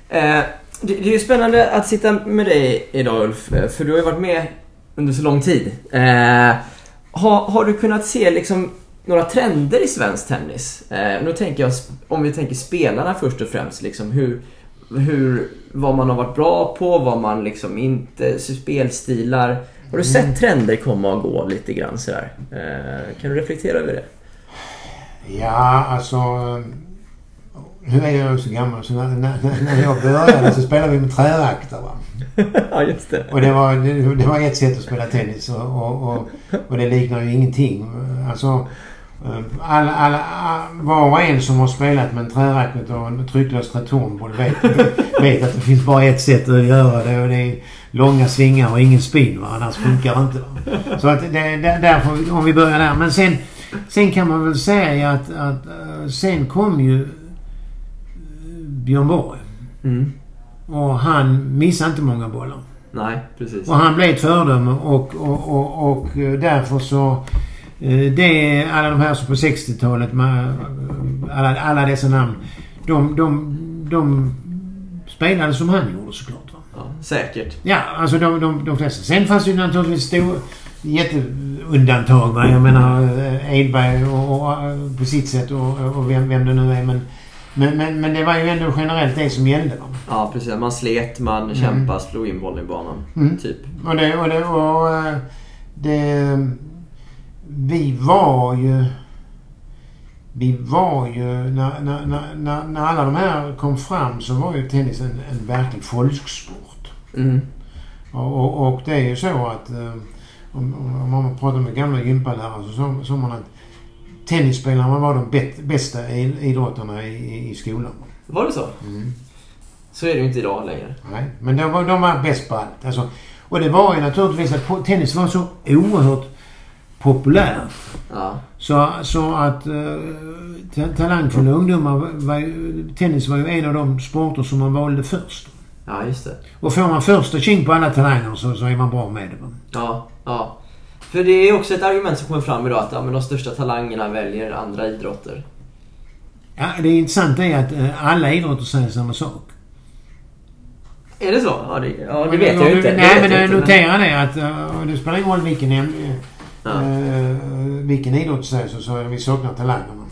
Eh, det, det är ju spännande att sitta med dig idag Ulf, eh, för du har ju varit med under så lång tid. Eh, har, har du kunnat se liksom några trender i svensk tennis? Eh, nu tänker jag, om vi tänker spelarna först och främst, liksom hur, hur, vad man har varit bra på, vad man liksom inte, spelstilar. Har du sett trender komma och gå lite grann sådär? Eh, kan du reflektera över det? Ja, alltså... eh, Nu är jag ju så gammal så när, när, när jag började så spelade vi med trärakter. Va? ja, just det. Och det var, det, det var ett sätt att spela tennis och, och, och, och det liknar ju ingenting. Alltså, eh, alla, alla, all- var och en som har spelat med en träracket och en trycklös trätornboll vet, vet att det finns bara ett sätt att göra det och det är långa svingar och ingen spin. Va? Annars funkar det inte. Va? Så att det, det, därför, om vi börjar där. Men sen, sen kan man väl säga att, att eh, sen kom ju eh, Björn Borg. Mm. Och han missade inte många bollar. Nej, precis. Och han blev ett föredöme och, och, och, och eh, därför så... Det är alla de här som på 60-talet, med, eh, alla, alla dessa namn. De, de, de spelade som han gjorde såklart. Va? Ja, säkert. Ja, alltså de, de, de flesta. Sen fanns det ju naturligtvis stor, jätteundantag. Va? Jag menar eh, Edberg och, och, och på sitt sätt och, och vem, vem det nu är. Men, men, men, men det var ju ändå generellt det som gällde. Va? Ja, precis. Man slet, man kämpade, slog in bollen i banan. Mm. Typ. Och det, och det, och eh, det... Vi var ju... Vi var ju... När, när, när, när, när alla de här kom fram så var ju tennis en, en verklig folksport. Mm. Och, och, och det är ju så att... Om, om man pratar med gamla gympalärare så sa- sa man att tennisspelarna var de bästa idrottarna i, i skolan. Var det så? Så är det ju inte idag längre. Nej, men de var, de var bäst på allt. Alltså, och det var ju naturligtvis att tennis var så oerhört populärt. Ja. Så, så att eh, ta- talangfulla ungdomar var, ju, Tennis var ju en av de sporter som man valde först. Ja, just det. Och får man första tjing på alla talanger så, så är man bra med det. Ja, ja. För det är också ett argument som kommer fram idag att ja, men de största talangerna väljer andra idrotter. Ja, det intressanta är att eh, alla idrotter säger samma sak. Är det så? Ja, det, ja, det Men vet jag ju inte. Nej, men jag noterar det att uh, det spelar ingen roll vilken, äm- Ja. eh, vilken idrott du säger så, så vi saknar talangerna.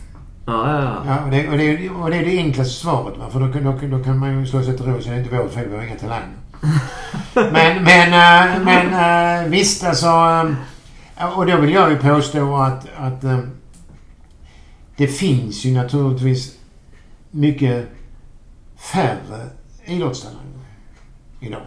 Ja, ja, ja. Ja, och, det, och, det, och det är det enklaste svaret. Va? För då, kan- då, då kan man ju slå sig till ro och säga det är inte vårt fel, vi har inga talanger. Men men, eh, men eh, visst alltså. eh, och då vill jag ju påstå att, att det finns ju naturligtvis mycket färre idrottstalanger idag.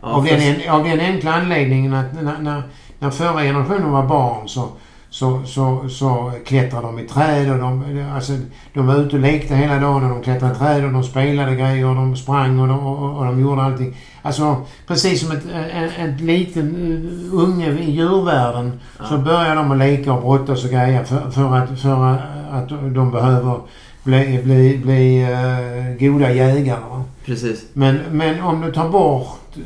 ja av, den, av den enkla anledningen att när, när, när förra generationen var barn så, så, så, så klättrade de i träd och de, alltså, de var ute och lekte hela dagen och de klättrade i träd och de spelade grejer och de sprang och de, och, och de gjorde allting. Alltså precis som ett, en, en liten uh, unge i djurvärlden så börjar de att leka och brottas och grejer för, för, att, för att de behöver bli, bli, bli uh, goda jägare. Precis. Men, men om du tar bort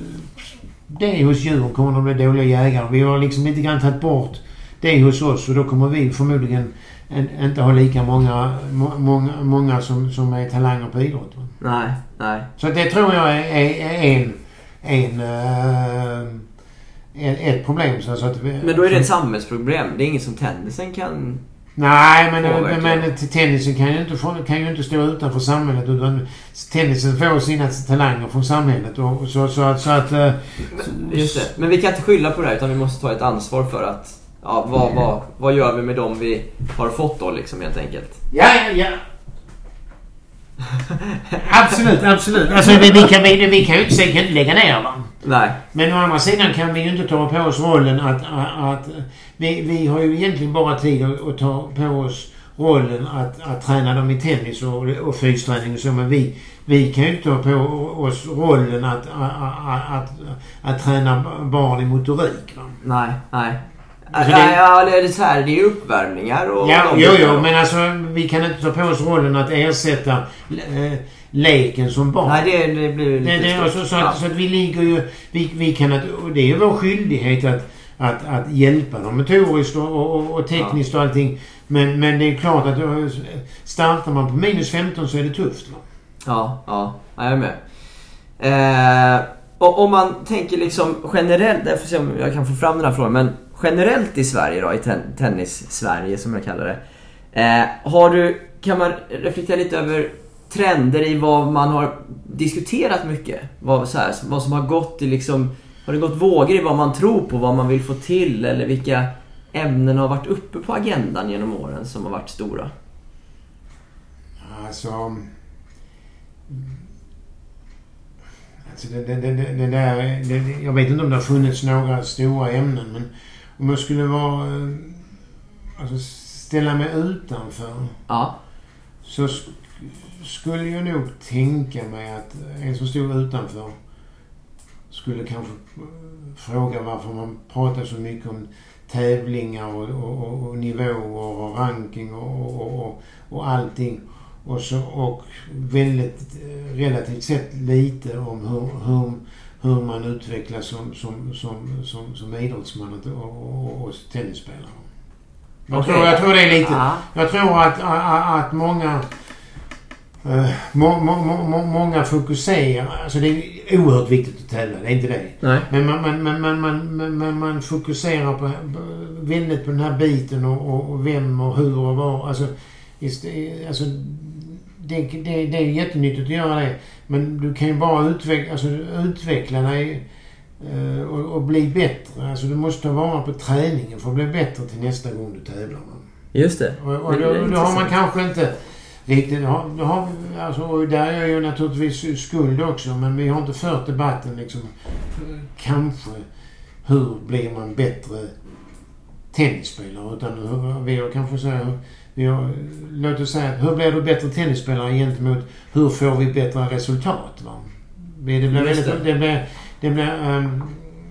det hos djur kommer de bli dåliga jägare. Vi har liksom lite grann tagit bort det hos oss och då kommer vi förmodligen en, inte ha lika många, må, många, många som, som är talanger på idrott. Nej, nej. Så det tror jag är, är, är en, en, eh, ett, problem. Så, så att vi, Men då är det ett samhällsproblem. Det är inget som tennisen kan... Nej, men, påverka. men, tennisen kan ju, inte, kan ju inte stå utanför samhället. Utan tennisen får sina talanger från samhället. Och, så, så, att- så att... eh, Just det. Men vi kan inte skylla på det här utan vi måste ta ett ansvar för att... Ja, vad, vad, vad gör vi med dem vi har fått då liksom helt enkelt? Ja, ja, ja. absolut, absolut. Alltså vi, vi, kan, vi, vi kan ju inte, kan inte lägga ner va. Nej. Men å andra sidan kan vi ju inte ta på oss rollen att... att, att vi, vi har ju egentligen bara tid att, att ta på oss rollen att, att träna dem i tennis och, och fysträning och så. Men vi, vi kan ju inte ta på oss rollen att, att, att, att, att träna barn i motorik. Va? Nej, nej. Alltså, ja, det- ja, det är så här, det är uppvärmningar och... Ja, jo, jo, men alltså vi kan inte ta på oss rollen att ersätta eh, leken som barn. Nej, det, det blir lite Det, det, alltså, så, Ja. att, så att vi ligger ju... Vi, vi kan att, och det är ju vår skyldighet att, att, att hjälpa dem motoriskt och, och, och tekniskt och allting. Men, men det är klart att startar man på minus 15 så är det tufft. Va? Ja, ja, ja, jag är med. Eh, och om man tänker liksom generellt, jag får se om jag kan få fram den här frågan, men generellt i Sverige då, i ten, tennis-Sverige som jag kallar det. Eh, har du, kan man reflektera lite över trender i vad man har diskuterat mycket? Vad, så här, vad som har gått i liksom, har det gått vågor i vad man tror på, vad man vill få till eller vilka ämnen har varit uppe på agendan genom åren som har varit stora? Alltså... Alltså det, det, det, det, där... Det- jag vet inte om det har funnits några stora ämnen men om jag skulle vara... eh, Alltså ställa mig utanför Ja, så sk- skulle jag nog tänka mig att en som stod utanför skulle kanske eh, fråga varför man pratar så mycket om tävlingar och, och, och, och nivåer och ranking och, och, och, och allting. Och, så, och väldigt eh, relativt sett lite om hur, hur, hur man utvecklas som, som, som, som, som idrottsman och, och, och tennisspelare. Jag, Okej. tror, jag tror det är lite... ja. Jag tror att, att, att många... eh, må, må, må, må, många fokuserar... Alltså det är oerhört viktigt att tävla, det är inte det. nej. Men man, man, man, man, man, man, man, fokuserar på, väldigt på den här biten och, och, och vem och hur och var. Alltså, ist- alltså det, det, det är jättenyttigt att göra det. Men du kan ju bara utveckla, alltså, utveckla dig eh, och, och bli bättre. Alltså du måste ta vara på träningen för att bli bättre till nästa gång du tävlar. Just det. Och, och Men då, det då har man kanske inte riktigt... Har, har, alltså, och där är ju naturligtvis skuld också men vi har inte fört debatten liksom kanske hur blir man bättre tennisspelare utan hur, vi har kanske så här, har, låt oss säga hur blir du bättre tennisspelare gentemot hur får vi bättre resultat? Va? Det blir väldigt, det. det blir, det blir ehm,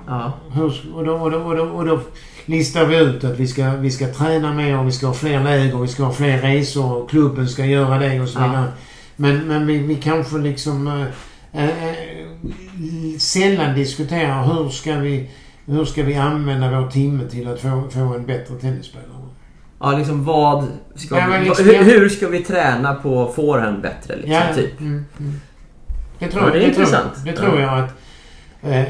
Ja. hur, och, då, och, då, och, då, och då listar vi ut att vi ska, vi ska träna mer och vi ska ha fler läger, vi ska ha fler resor och klubben ska göra det och så Ja. vidare. Men, men vi, vi kanske liksom eh, eh, sällan diskuterar hur ska vi hur ska vi använda vår timme till att få, få en bättre tennisspelare? Ja, liksom vad ska Ja, vi, liksom- hur, hur ska vi träna på forehand bättre liksom, Ja, typ? mm, mm. Det tror, Ja, det är det intressant. Tror, det tror jag att... Eh,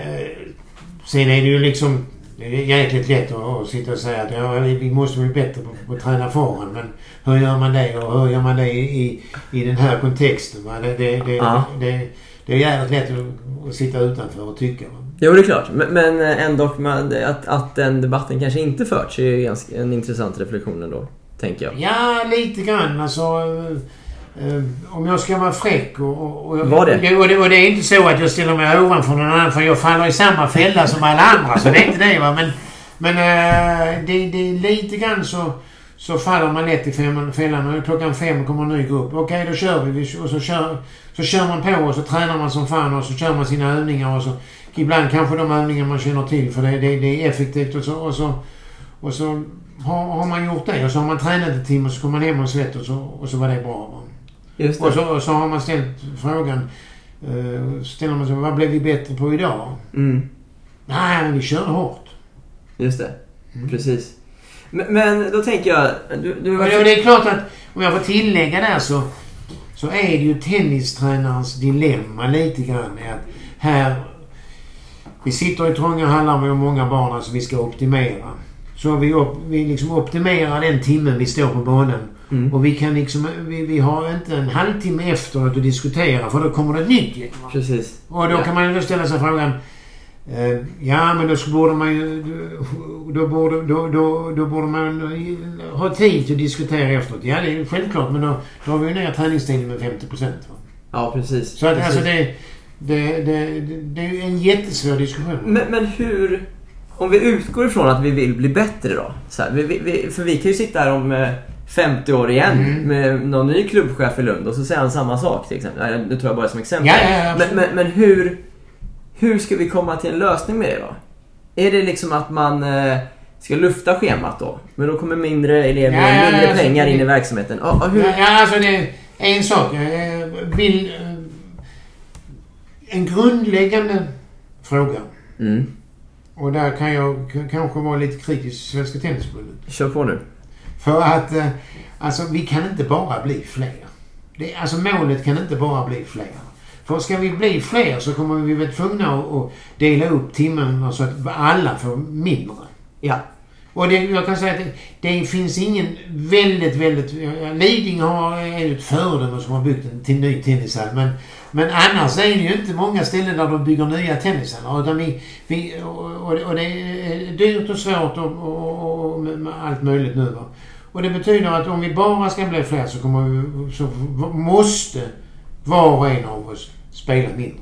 sen är det ju liksom... Det är jäkligt lätt att, att sitta och säga att ja, vi måste bli bättre på, att träna forehand. Men hur gör man det och hur gör man det i, i den här kontexten? Va? Det, det, det, Ja. det, det är jävligt lätt att, att sitta utanför och tycka. Va? Jo, det är klart. Men, men ändå man, att, att den debatten kanske inte förts är ju ganska, en intressant reflektion ändå, tänker jag. Ja, lite grann. Alltså, eh, eh, om jag ska vara fräck och... och, och Var det? Och det? Och det är inte så att jag ställer mig ovanför någon annan för jag faller i samma fälla som alla andra. Så det är inte det va. Men, men eh, det, det är lite grann så, så faller man lätt i fällan. Och klockan fem kommer en ny grupp. Okej, då kör vi. Vi- Och så kör, så kör man på och så tränar man som fan och så kör man sina övningar och så... Ibland kanske de övningar man känner till för det, det, det är effektivt och så... Och så, och så har, har man gjort det och så har man tränat en timme och så kommer man hem och svett och så, och så var det bra. Det. Och så, och så har man ställt frågan. Uh, ställer man sig vad blev vi bättre på idag? Mm, Nej, men vi körde hårt. just det. Mm. Precis. Men, men då tänker jag... Du, du var... det, det är klart att om jag får tillägga där så, så är det ju tennistränarens dilemma lite grann. Att här... Vi sitter i trånga hallar med många barn, alltså vi ska optimera. Så vi, op, vi liksom optimerar den timmen vi står på banan. Mm. Och vi kan liksom... Vi, vi har inte en halvtimme efteråt att diskutera för då kommer det ett nytt gäng. Precis. Och då Ja. kan man ju då ställa sig frågan. Eh, ja men då borde man ju... Då borde, då, då, då borde man ha tid att diskutera efteråt. Ja det är självklart men då drar vi ju ner träningstiden med 50 procent. Ja, precis. Så att, precis. alltså det, det, det, det, är ju en jättesvår diskussion. Men, men hur... Om vi utgår ifrån att vi vill bli bättre då. Så här, vi, vi, för vi kan ju sitta här om eh, 50 år igen Mm. med någon ny klubbchef i Lund och så säger han samma sak till exempel. Nu tror jag bara som exempel. Ja, ja, men, men, men hur, hur ska vi komma till en lösning med det då? Är det liksom att man eh, ska lufta schemat då? Men då kommer mindre elever ja, och mindre ja, alltså, pengar in i verksamheten. Ja, hur? Ja, alltså det är en sak. eh, Vill, eh, en grundläggande fråga. Mm. Och där kan jag kanske vara lite kritisk till Svenska Tennisförbundet. Kör på nu. För att eh, alltså, vi kan inte bara bli fler. Det, alltså målet kan inte bara bli fler. För ska vi bli fler så kommer vi vara tvungna att, att dela upp timmarna så att alla får mindre. Ja. Och det, jag kan säga att det, det finns ingen väldigt, väldigt... Lidingö har, ett föredöme som har byggt en till ny tennishall. Men, men annars är det ju inte många ställen där de bygger nya tennishallar. Utan vi, vi, och, och, det är dyrt och svårt och, och, och allt möjligt nu. Va? Och det betyder att om vi bara ska bli fler så, kommer vi, så måste var och en av oss spela mindre.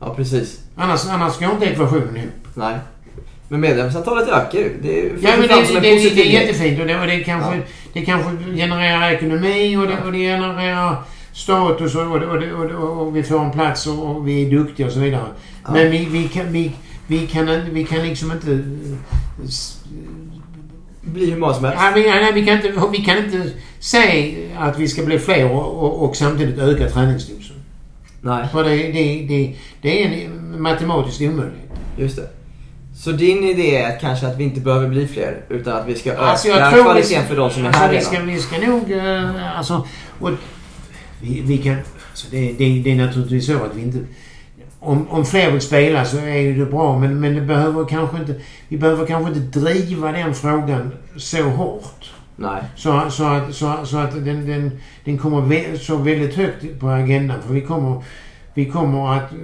Ja, precis. Annars, annars går inte ekvationen ihop. Nej. Men medlemsantalet ökar ju. Det är Ja, men det, det, det, det är jättefint och det, och det, kanske, Ja. det kanske genererar ekonomi och det, och det genererar status och, och, och, och, vi får en plats och, vi är duktiga och så vidare. Ja. Men vi, vi, kan, vi, vi, kan, vi kan liksom inte... eh, Blir hur många som helst. Ja, vi, nej, vi, kan inte vi kan inte säga att vi ska bli fler och, och, samtidigt öka träningsdosen. Nej, För det, det, det, det är en matematisk omöjlighet. just det. Så din idé är kanske att vi inte behöver bli fler utan att vi ska öka Alltså jag tror kvaliteten vi, för de som är alltså här vi redan? ska, vi ska nog... eh, alltså, och vi, vi kan... Alltså det, det, det är naturligtvis så att vi inte... Om, om fler vill spela så är det bra men, men det behöver kanske inte... Vi behöver kanske inte driva den frågan så hårt. Nej. Så, så att, så, så att den, den, den kommer så väldigt högt på agendan. För vi kommer, vi kommer att... eh,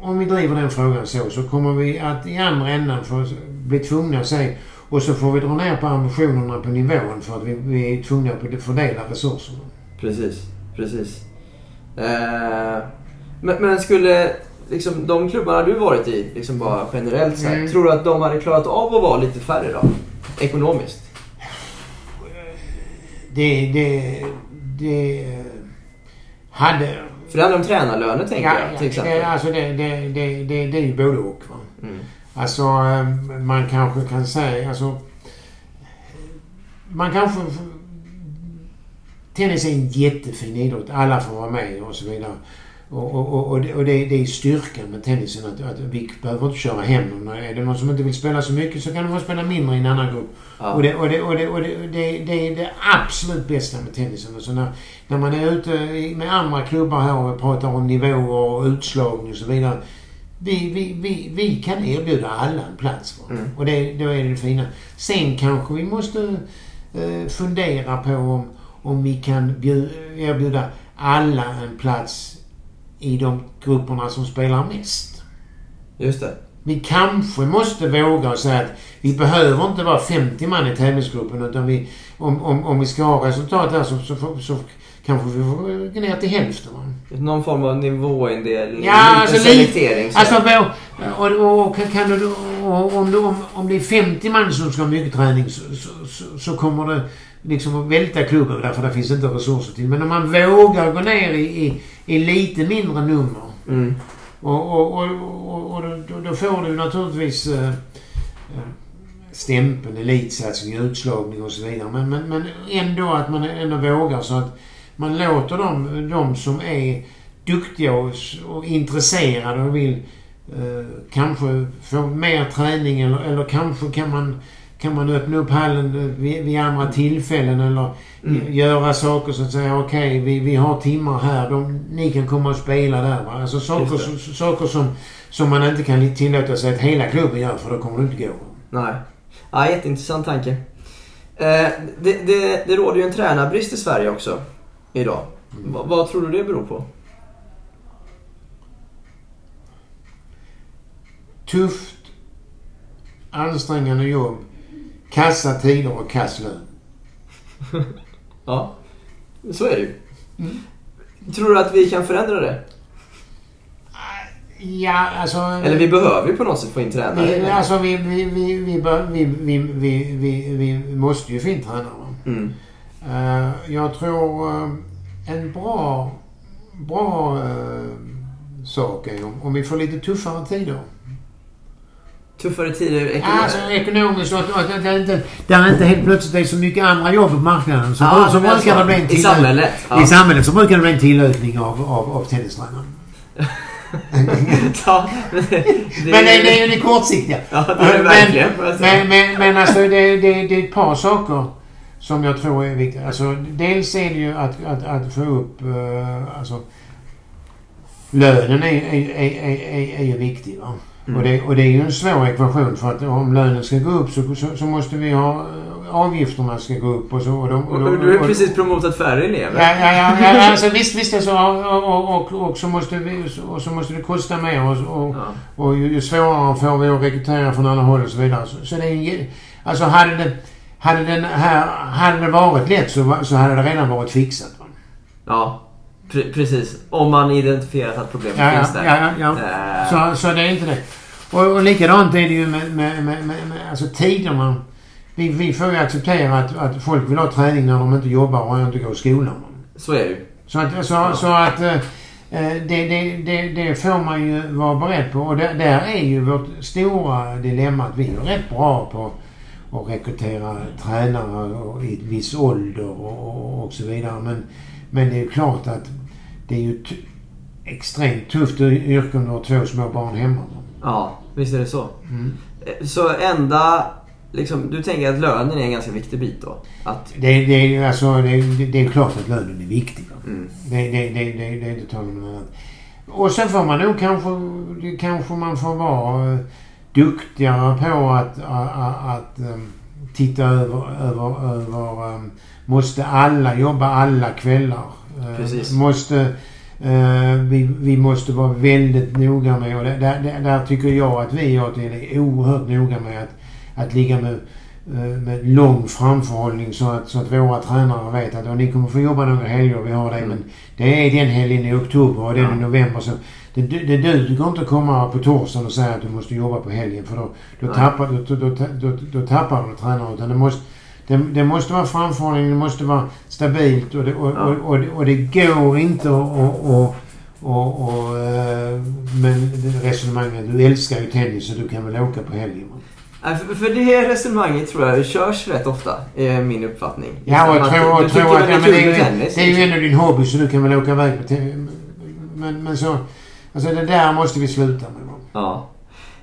Om vi driver den frågan så, så kommer vi att i andra änden få bli tvungna att säga och så får vi dra ner på ambitionerna på nivån för att vi, vi är tvungna att fördela resurserna. Precis, precis. Eh, men, men skulle liksom, de klubbarna du varit i, liksom bara generellt så här, Mm. tror du att de hade klarat av att vara lite färre då? Ekonomiskt? Det, det, det hade... För det handlar om tränarlöner tänker Ja, jag till exempel. det, alltså det, det, det, det, det är ju både och. Va? Mm. Alltså eh, man kanske kan säga alltså... Man kanske... Tennis är en jättefin idrott. Alla får vara med och så vidare. och, och, och, det, och det, det är styrkan med tennisen att, att vi behöver inte köra hem dem. Är det någon som inte vill spela så mycket så kan de få spela mindre i en annan grupp. Ja. Och, det, och, det, och, det, och det, det, det är det absolut bästa med tennisen. Alltså när, när man är ute i- med andra klubbar här och pratar om nivåer och utslagning och så vidare. Vi, vi, vi, vi kan erbjuda alla en plats. Mm. Och det, då är det det fina. Sen kanske vi måste eh, fundera på om, om vi kan bjud, erbjuda alla en plats i de grupperna som spelar mest. Just det. Vi kanske måste våga och säga att vi behöver inte vara 50 man i tävlingsgruppen utan vi, om, om, om vi ska ha resultat här så, så, får- så kanske vi får gå ner till hälften. Va? Någon form av nivåindelning. Ja, alltså selektering. så. Alltså och, och, och, kan du, och om, du, om, om det är 50 man som ska ha mycket träning så, så, så, så kommer det liksom välta klubben därför det finns inte resurser till. Men om man vågar gå ner i, i, i lite mindre nummer Mm. och, och, och, och, och då, då får du naturligtvis eh, eh, stämpeln elitsatsning, utslagning och så vidare. Men, men, men ändå att man ändå vågar så att man låter dem, de som är duktiga och, och intresserade och vill eh, kanske få mer träning eller, eller kanske kan man kan man öppna upp hallen vid, vid andra tillfällen eller Mm. göra saker så att säga okej vi, vi har timmar här. De, ni kan komma och spela där. Va? Alltså saker, som, saker som, som man inte kan tillåta sig att hela klubben gör för då kommer det inte gå. Nej. Ja, jätteintressant tanke. Eh, det, det, det råder ju en tränarbrist i Sverige också idag. Va, vad tror du det beror på? Tufft, ansträngande jobb, kassa tider och kass lön. Ja, så är det ju. Mm. Tror du att vi kan förändra det? Ja, alltså... Eller vi behöver ju på något sätt få in tränare. vi, alltså vi, vi, vi, vi, vi, vi, vi, vi, vi måste ju få in tränare. Mm. Eh, jag tror eh, en bra, bra eh, sak är om, om vi får lite tuffare tider. Tuffare tider ekonomiskt. Alltså ekonomiskt och att det inte, där inte helt plötsligt är så mycket andra jobb på marknaden. Så, Ja, så men brukar det bli en I tillö- samhället. Ja. I samhället så brukar det bli en tillökning av, av, av tennistränare. ja, men det, Men det, det är ju det kortsiktiga. Ja, det är det verkligen, säga. men, men, men alltså det, det, det är ett par saker som jag tror är viktiga. Alltså, dels är det ju att, att, att få upp... Uh, alltså, lönen är, är, är, är, är, är ju viktig. Va? Mm. Och, det, och det är ju en svår ekvation för att om lönen ska gå upp så, så, så måste vi ha... eh, Avgifterna ska gå upp och så... Och de, och de, Och du har precis promotat färre elever. Ja, ja, ja, ja alltså visst, visst är det så. Och, och, och, så måste vi, och så måste det kosta mer och, och, och ju, ju svårare får vi att rekrytera från alla håll och så vidare. Så, så det är Alltså hade det, hade, den här, hade det varit lätt så, så hade det redan varit fixat. Va? Ja, pre- precis. Om man identifierat att problemet Ja, ja, finns där. ja, ja, Eh, Så, så det är inte det. Och, och likadant är det ju med, med, med, med, med alltså tiderna. Vi, vi får ju acceptera att, att folk vill ha träning när de inte jobbar och inte går i skolan. så är det ju. Så att, så, så att eh, det, det, det, det får man ju vara beredd på. Och där, där är ju vårt stora dilemma att vi är rätt bra på att rekrytera tränare i viss ålder och, och, och så vidare. Men, men det är klart att det är ju t- extremt tufft yrke om du har två små barn hemma. Ja, visst är det så. Mm. Eh, Så enda... Liksom, du tänker att lönen är en ganska viktig bit då? Att... Det, det, alltså, det, det, är klart att lönen är viktig. Mm. Det, det, det, det, är inte tal om något annat. Och sen får man nog kanske, kanske man får vara eh, duktigare på att, att, att um, titta över, över, över um, måste alla jobba alla kvällar? Eh, Precis. Måste, eh, vi, vi måste vara väldigt noga med och där, där, där tycker jag att vi återigen är oerhört noga med att, att ligga med eh, med lång framförhållning så att, så att våra tränare vet att "Ja, ni kommer få jobba några helger, vi har det. Mm. Men det är den helgen i oktober och den Ja. i november. Så det, det duger inte att komma på torsdagen och säga att du måste jobba på helgen för då, då, Nej. tappar, då, då, då, då, då tappar du tränare. Utan det måste, det, det måste vara framförhållning, det måste vara stabilt och det, och, Ja. och, och, och det går inte att och, och, och, eh, men resonemanget, du älskar ju tennis så du kan väl åka på helgen. För, för det här resonemanget tror jag körs rätt ofta, är min uppfattning. Ja, och Att jag tror, du tror att ja, men det, är ju, tennis, det är ju liksom. ändå din hobby så du kan väl åka iväg på te- men, men så... Alltså det där måste vi sluta med. Ja.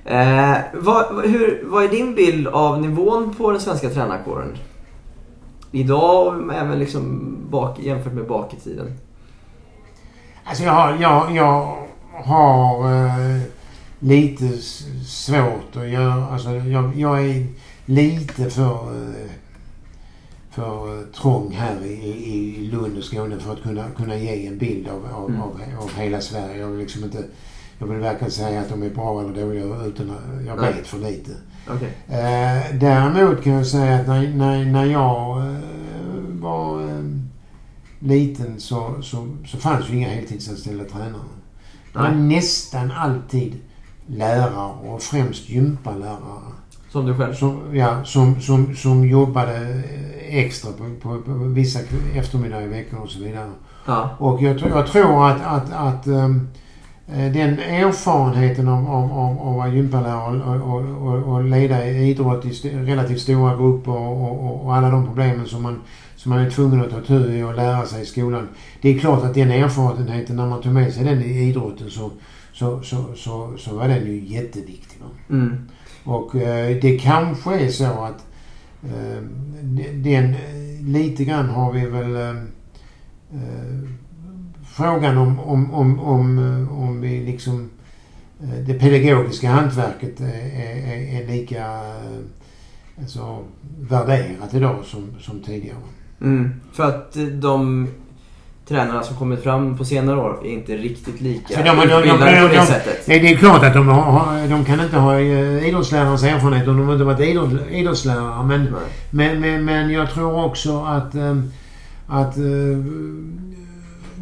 Eh, vad, hur, vad är din bild av nivån på den svenska tränarkåren? Idag även liksom bak, jämfört med bak i tiden. Alltså jag har, jag, jag har eh, lite svårt att göra... Alltså jag, jag är lite för, eh, för eh, trång här i, i i Lund och Skåne för att kunna, kunna ge en bild av, av, Mm. av, av hela Sverige. Jag vill liksom inte... Jag vill verkligen säga att de är bra eller dåliga utan att jag Nej. vet för lite. Okej. Eh, däremot kan jag säga att när, när, när jag eh, var eh, liten så, så, så fanns ju inga heltidsanställda tränare. Det var nästan alltid lärare och främst gympalärare Som du själv? som, ja, som, som, som jobbade eh, extra på, på, på vissa eftermiddagar i veckan och så vidare. Ja. Och jag, tror- jag tror att, att, att ehm, eh, den erfarenheten av, av, av, av att vara gympalärare och, och, och, och leda idrott i relativt stora grupper och, och, alla de problemen som man, som man är tvungen att ta tur i och lära sig i skolan. Det är klart att den erfarenheten, när man tog med sig den i idrotten så, så, så, så, så var den ju jätteviktig. Mm. Och eh, det kanske är så att eh, den, eh, lite grann har vi väl eh, eh, frågan om, om, om, om, eh, om vi liksom eh, det pedagogiska hantverket är, är, är lika eh, alltså, värderat idag som, som tidigare. Mm. För att de tränarna som kommit fram på senare år är inte riktigt lika de- de- de- de- på det de- sättet. Nej, det är klart att de, har, de kan inte ha idrottslärarens erfarenhet om de inte varit idrott, idrottslärare. Men. Men, men, men jag tror också att, att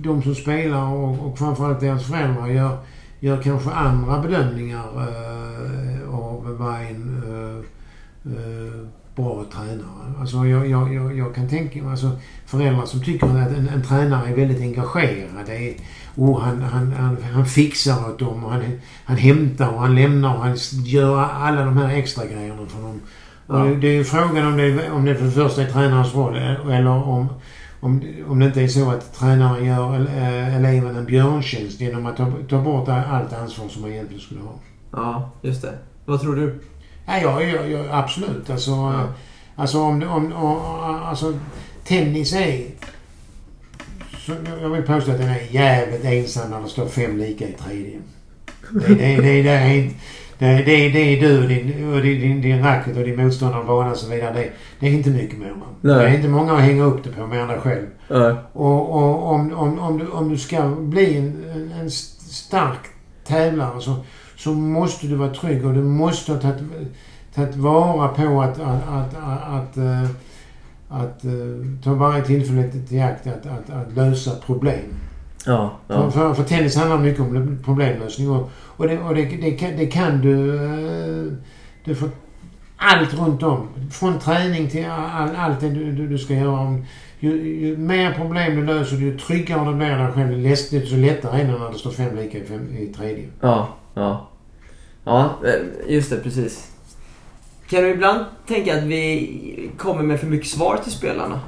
de som spelar och, och framförallt deras föräldrar gör, gör kanske andra bedömningar eh, av vad en eh, eh, bra tränare. Alltså jag, jag, jag, jag kan tänka mig alltså, föräldrar som tycker att en, en tränare är väldigt engagerad. Det är, och han, han, han, han fixar åt dem och han, han hämtar och han lämnar och han gör alla de här extra grejerna för dem. Ja. Det är ju frågan om det, om det för det första är tränarens roll eller om, om, om det inte är så att tränaren gör eh, eleven en björntjänst genom att ta, ta bort allt ansvar som man egentligen skulle ha. Ja, just det. Vad tror du? Ja, ja, ja, ja absolut. Alltså, Ja. alltså om, om, om alltså, tennis är... Så jag vill påstå att den är jävligt ensam när det står fem lika i tredje. Det, det, det, det, är inte- det, det, det är du och din, och din, din, din racket och din banan och så vidare. Det, det är inte mycket mer. Man. Nej. Det är inte många att hänga upp det på mer än dig själv. Ja. Och, och om, om, om, du, om du ska bli en, en, stark tävlare så, så måste du vara trygg och du måste ha tagit, tagit vara på att, att, att, att, att, eh, att eh, ta varje tillfälle till akt att, att, att lösa problem. Ja. För, ja. för, för tennis handlar mycket om problemlösning och, och, det, och det, det, kan, det kan du... eh, Du får allt runt om. Från träning till all, allt det du, du, du ska göra. Om, ju, ju mer problem du löser, ju tryggare du blir dig själv, desto så lättare är det när det står fem lika i, fem, i tredje. Ja, ja. Ja, eh, just det, precis. Kan du ibland tänka att vi kommer med för mycket svar till spelarna?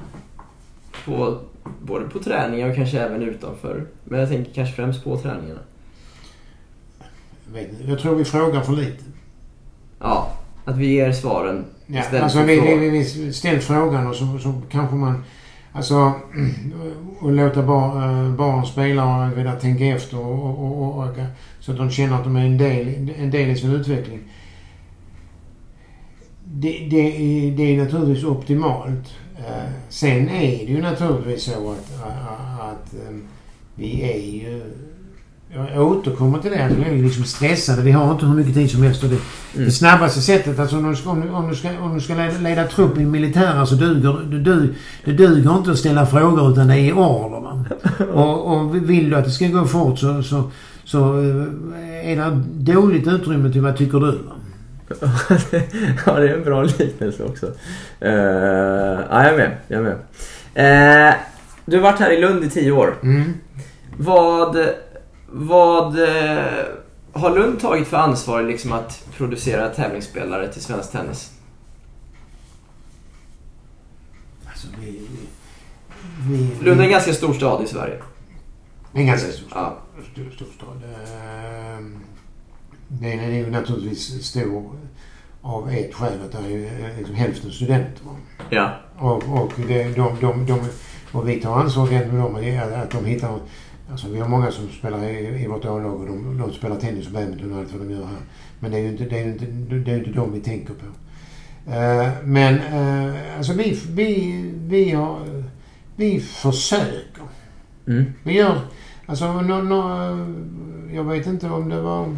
På, både på träningar och kanske även utanför. Men jag tänker kanske främst på träningarna. Jag, tror vi frågar för lite. Ja, att vi ger svaren Ja, istället alltså för vi, frågor. vi, vi ställt frågan och så, så kanske man... Alltså, och låta bar, eh, barn spela och vidare tänka efter och, och, och, och, så att de känner att de är en del, en del i sin utveckling. Det, det, är, det är naturligtvis optimalt. Eh, sen är det ju naturligtvis så att, att, att eh, vi är ju... Jag återkommer till det. Vi är liksom stressade. Vi har inte hur mycket tid som helst. Det, Mm. det snabbaste sättet, alltså om du ska, om du, om du ska, om du ska leda, leda trupp i militären så duger det, du, det duger inte att ställa frågor utan det är order. Va? Och, och vill du att det ska gå fort så, så, så eh, är det dåligt utrymme till vad tycker du? Va? Ja, det är en bra liknelse också. Uh, ja, jag är med. Jag är med. Eh, du har varit här i Lund i tio år. Mm. Vad, vad eh, har Lund tagit för ansvar liksom att producera tävlingsspelare till svensk tennis? Alltså vi... vi Lund är en ganska stor stad i Sverige. är ganska stort. Ja. Stor, storstad. Eh, Den är ju naturligtvis stor av ett skäl att det är eh, liksom hälften studenter. Ja. Och, och, det, de, de, de, och vi tar ansvar gentemot dem att- de hittar... Alltså vi har många som spelar i, i vårt A-lag och de, de spelar tennis och badminton och allt vad de gör här. Men det är ju inte, det är inte, det är inte dem vi tänker på. Eh, men eh, alltså vi, vi, vi, har, vi försöker. Mm. Vi gör... Alltså nå, nå, jag vet inte om det var...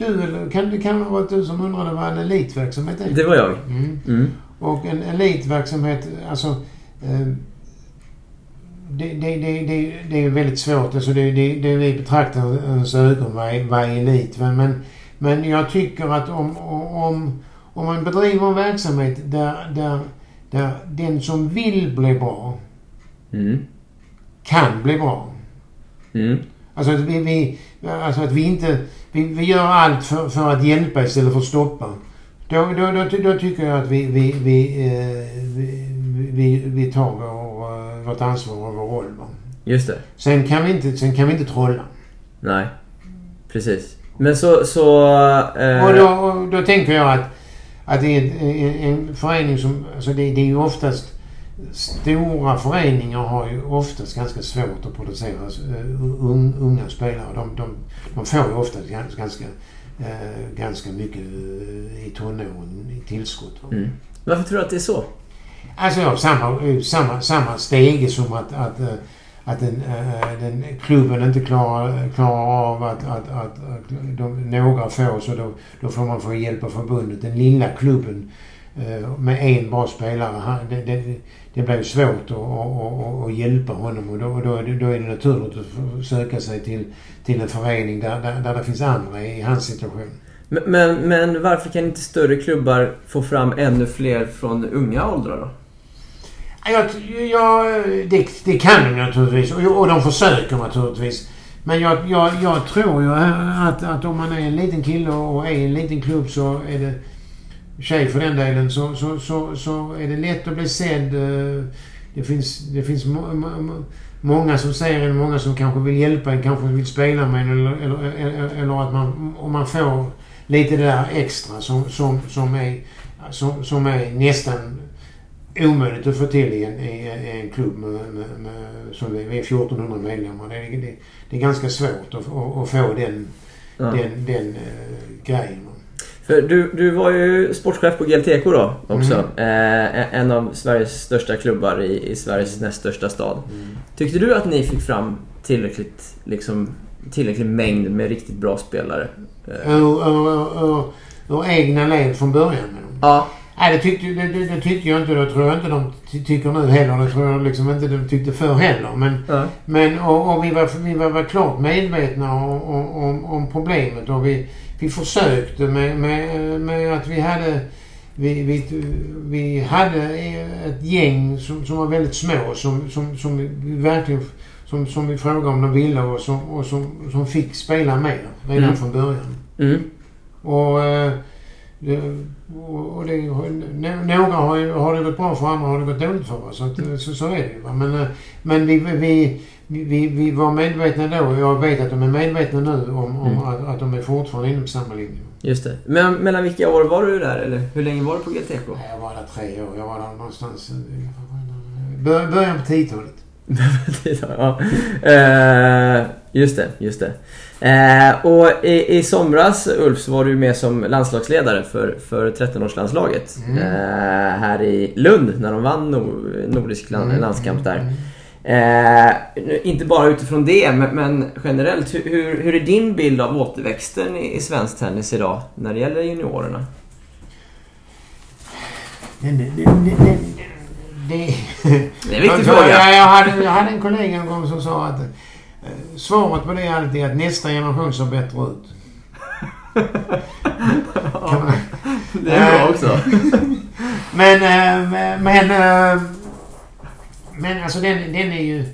Du eller kan det kan ha varit du som undrade vad en elitverksamhet är? Det var jag. Mm. Mm. Och en elitverksamhet, alltså... Eh, det, det, det, det, är väldigt svårt. Alltså det, det, det vi betraktar ens ögon vad är, vad är elit. Men, men, men jag tycker att om, om, om man bedriver en verksamhet där, där, där den som vill bli bra Mm. kan bli bra. Mm. Alltså att vi, vi, alltså att vi inte... Vi, vi gör allt för, för att hjälpa istället för att stoppa. Då, då, då, då tycker jag att vi, vi, vi, eh, vi, vi, vi tar vår, eh, vårt ansvar och vår roll. Va? Just det. Sen, kan vi inte, sen kan vi inte trolla. Nej. Precis. Men så... så eh, Och, då, och då tänker jag att, att det är en, en, en förening som... Alltså det, det är ju oftast... Stora föreningar har ju oftast ganska svårt att producera eh, un, unga spelare. De, de, de får ju oftast ganska, ganska, eh, ganska mycket eh, i tonåren i tillskott. Mm. Varför tror du att det är så? Alltså ja, samma, samma, samma stege som att, att, att den, den klubben inte klarar, klarar av att, att, att, de, några får så då, då får man få hjälp av förbundet. Den lilla klubben med en bra spelare, han, det, det, det ju svårt att, att, att, hjälpa honom och då, då, är det, då är det naturligt att söka sig till, till en förening där, där, där det finns andra i hans situation. Men, men, men varför kan inte större klubbar få fram ännu fler från unga åldrar då? Jag, jag, det, det kan de naturligtvis och, och de försöker naturligtvis. Men jag, jag, jag tror ju att, att om man är en liten kille och är i en liten klubb så är det tjej för den delen så, så, så, så är det lätt att bli sedd. eh, Det finns, det finns må, må, må- många som ser en, många som kanske vill hjälpa en, kanske vill spela med en eller, eller, eller, eller att man, om man får lite det där extra som, som, som, är, som, som är nästan omöjligt att få till i en, i en- klubb med, med, med, som vi, är 1400 medlemmar. Det är, det, det är ganska svårt att, att, att få den, Ja. den, den uh, grejen. För du, du var ju sportchef på GLTK då också. Mm. Eh, en av Sveriges största klubbar i, i Sveriges Mm. näst största stad. Tyckte du att ni fick fram tillräckligt, liksom, tillräcklig mängd med riktigt bra spelare? Eh, Ur, ur, ur, ur egna led från början med dem. ja. Nej, det tyckte, det, det, det tyckte jag inte. Det tror jag inte de ty- tycker nu heller. Det tror jag liksom inte de tyckte förr heller. Men, ja. men och, och vi, var, vi var väl klart medvetna om, om, om problemet och vi, vi försökte med, med, med att vi hade vi, vi, vi hade ett gäng som, som var väldigt små som, som, som vi verkligen som, som vi frågade om de ville och som, och som, som fick spela mer redan Mm. från början. Mm. Och, eh, det, och det, nå- några har, har det gått bra för, andra har det gått dåligt för. Så, att, så, så är det ju. Men, eh, men vi, vi, vi, vi var medvetna då och jag vet att de är medvetna nu om, om Mm. att, att de är fortfarande inom samma linje. Just det. Men mellan vilka år var du där? Eller hur länge var du på? Nej, Jag var där tre år. Jag var där någonstans... eh, bör- Början på 10-talet. ja. eh, just det, just det. Eh, och i, i somras Ulf så var du med som landslagsledare för, för 13-årslandslaget. Mm. Eh, här i Lund när de vann nor- Nordisk land, Mm. landskamp där. Eh, inte bara utifrån det men, men generellt. Hur, hur, är din bild av återväxten i, i svensk tennis idag när det gäller juniorerna? Den, den, den, det... Det är en viktig Jag- fråga. Jag, jag, hade, jag hade en kollega en gång som sa att eh, svaret på det är alltid att nästa generation ser bättre ut. Man, Det är bra också. men, eh, men, eh, men alltså den, den är ju...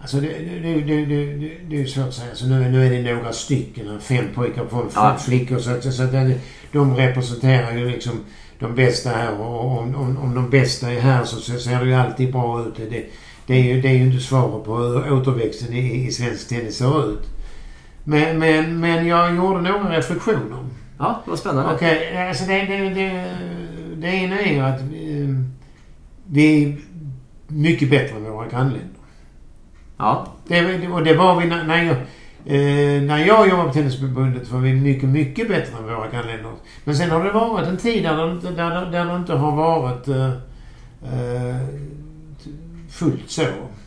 Alltså det, det, det, det, det, är svårt att säga. Alltså nu, nu är det några stycken, fem pojkar på fem flickor. Så, att- så att de representerar ju liksom de bästa här. Och om, om, om de bästa är här så, ser det ju alltid bra ut. Det, det, är ju, det är ju inte svaret på hur återväxten i, i svensk tennis ser ut. Men, men, men jag gjorde några reflektioner. Ja, vad spännande. Okej, alltså det, det, det, det ena är ju att eh, vi mycket bättre än våra grannländer. Ja. Det, och det var vi när, när jag... Eh, när jag jobbade på Tennisförbundet var vi mycket, mycket bättre än våra grannländer. Men sen har det varit en tid där det, inte- där, där, det inte har varit eh, eh, fullt så.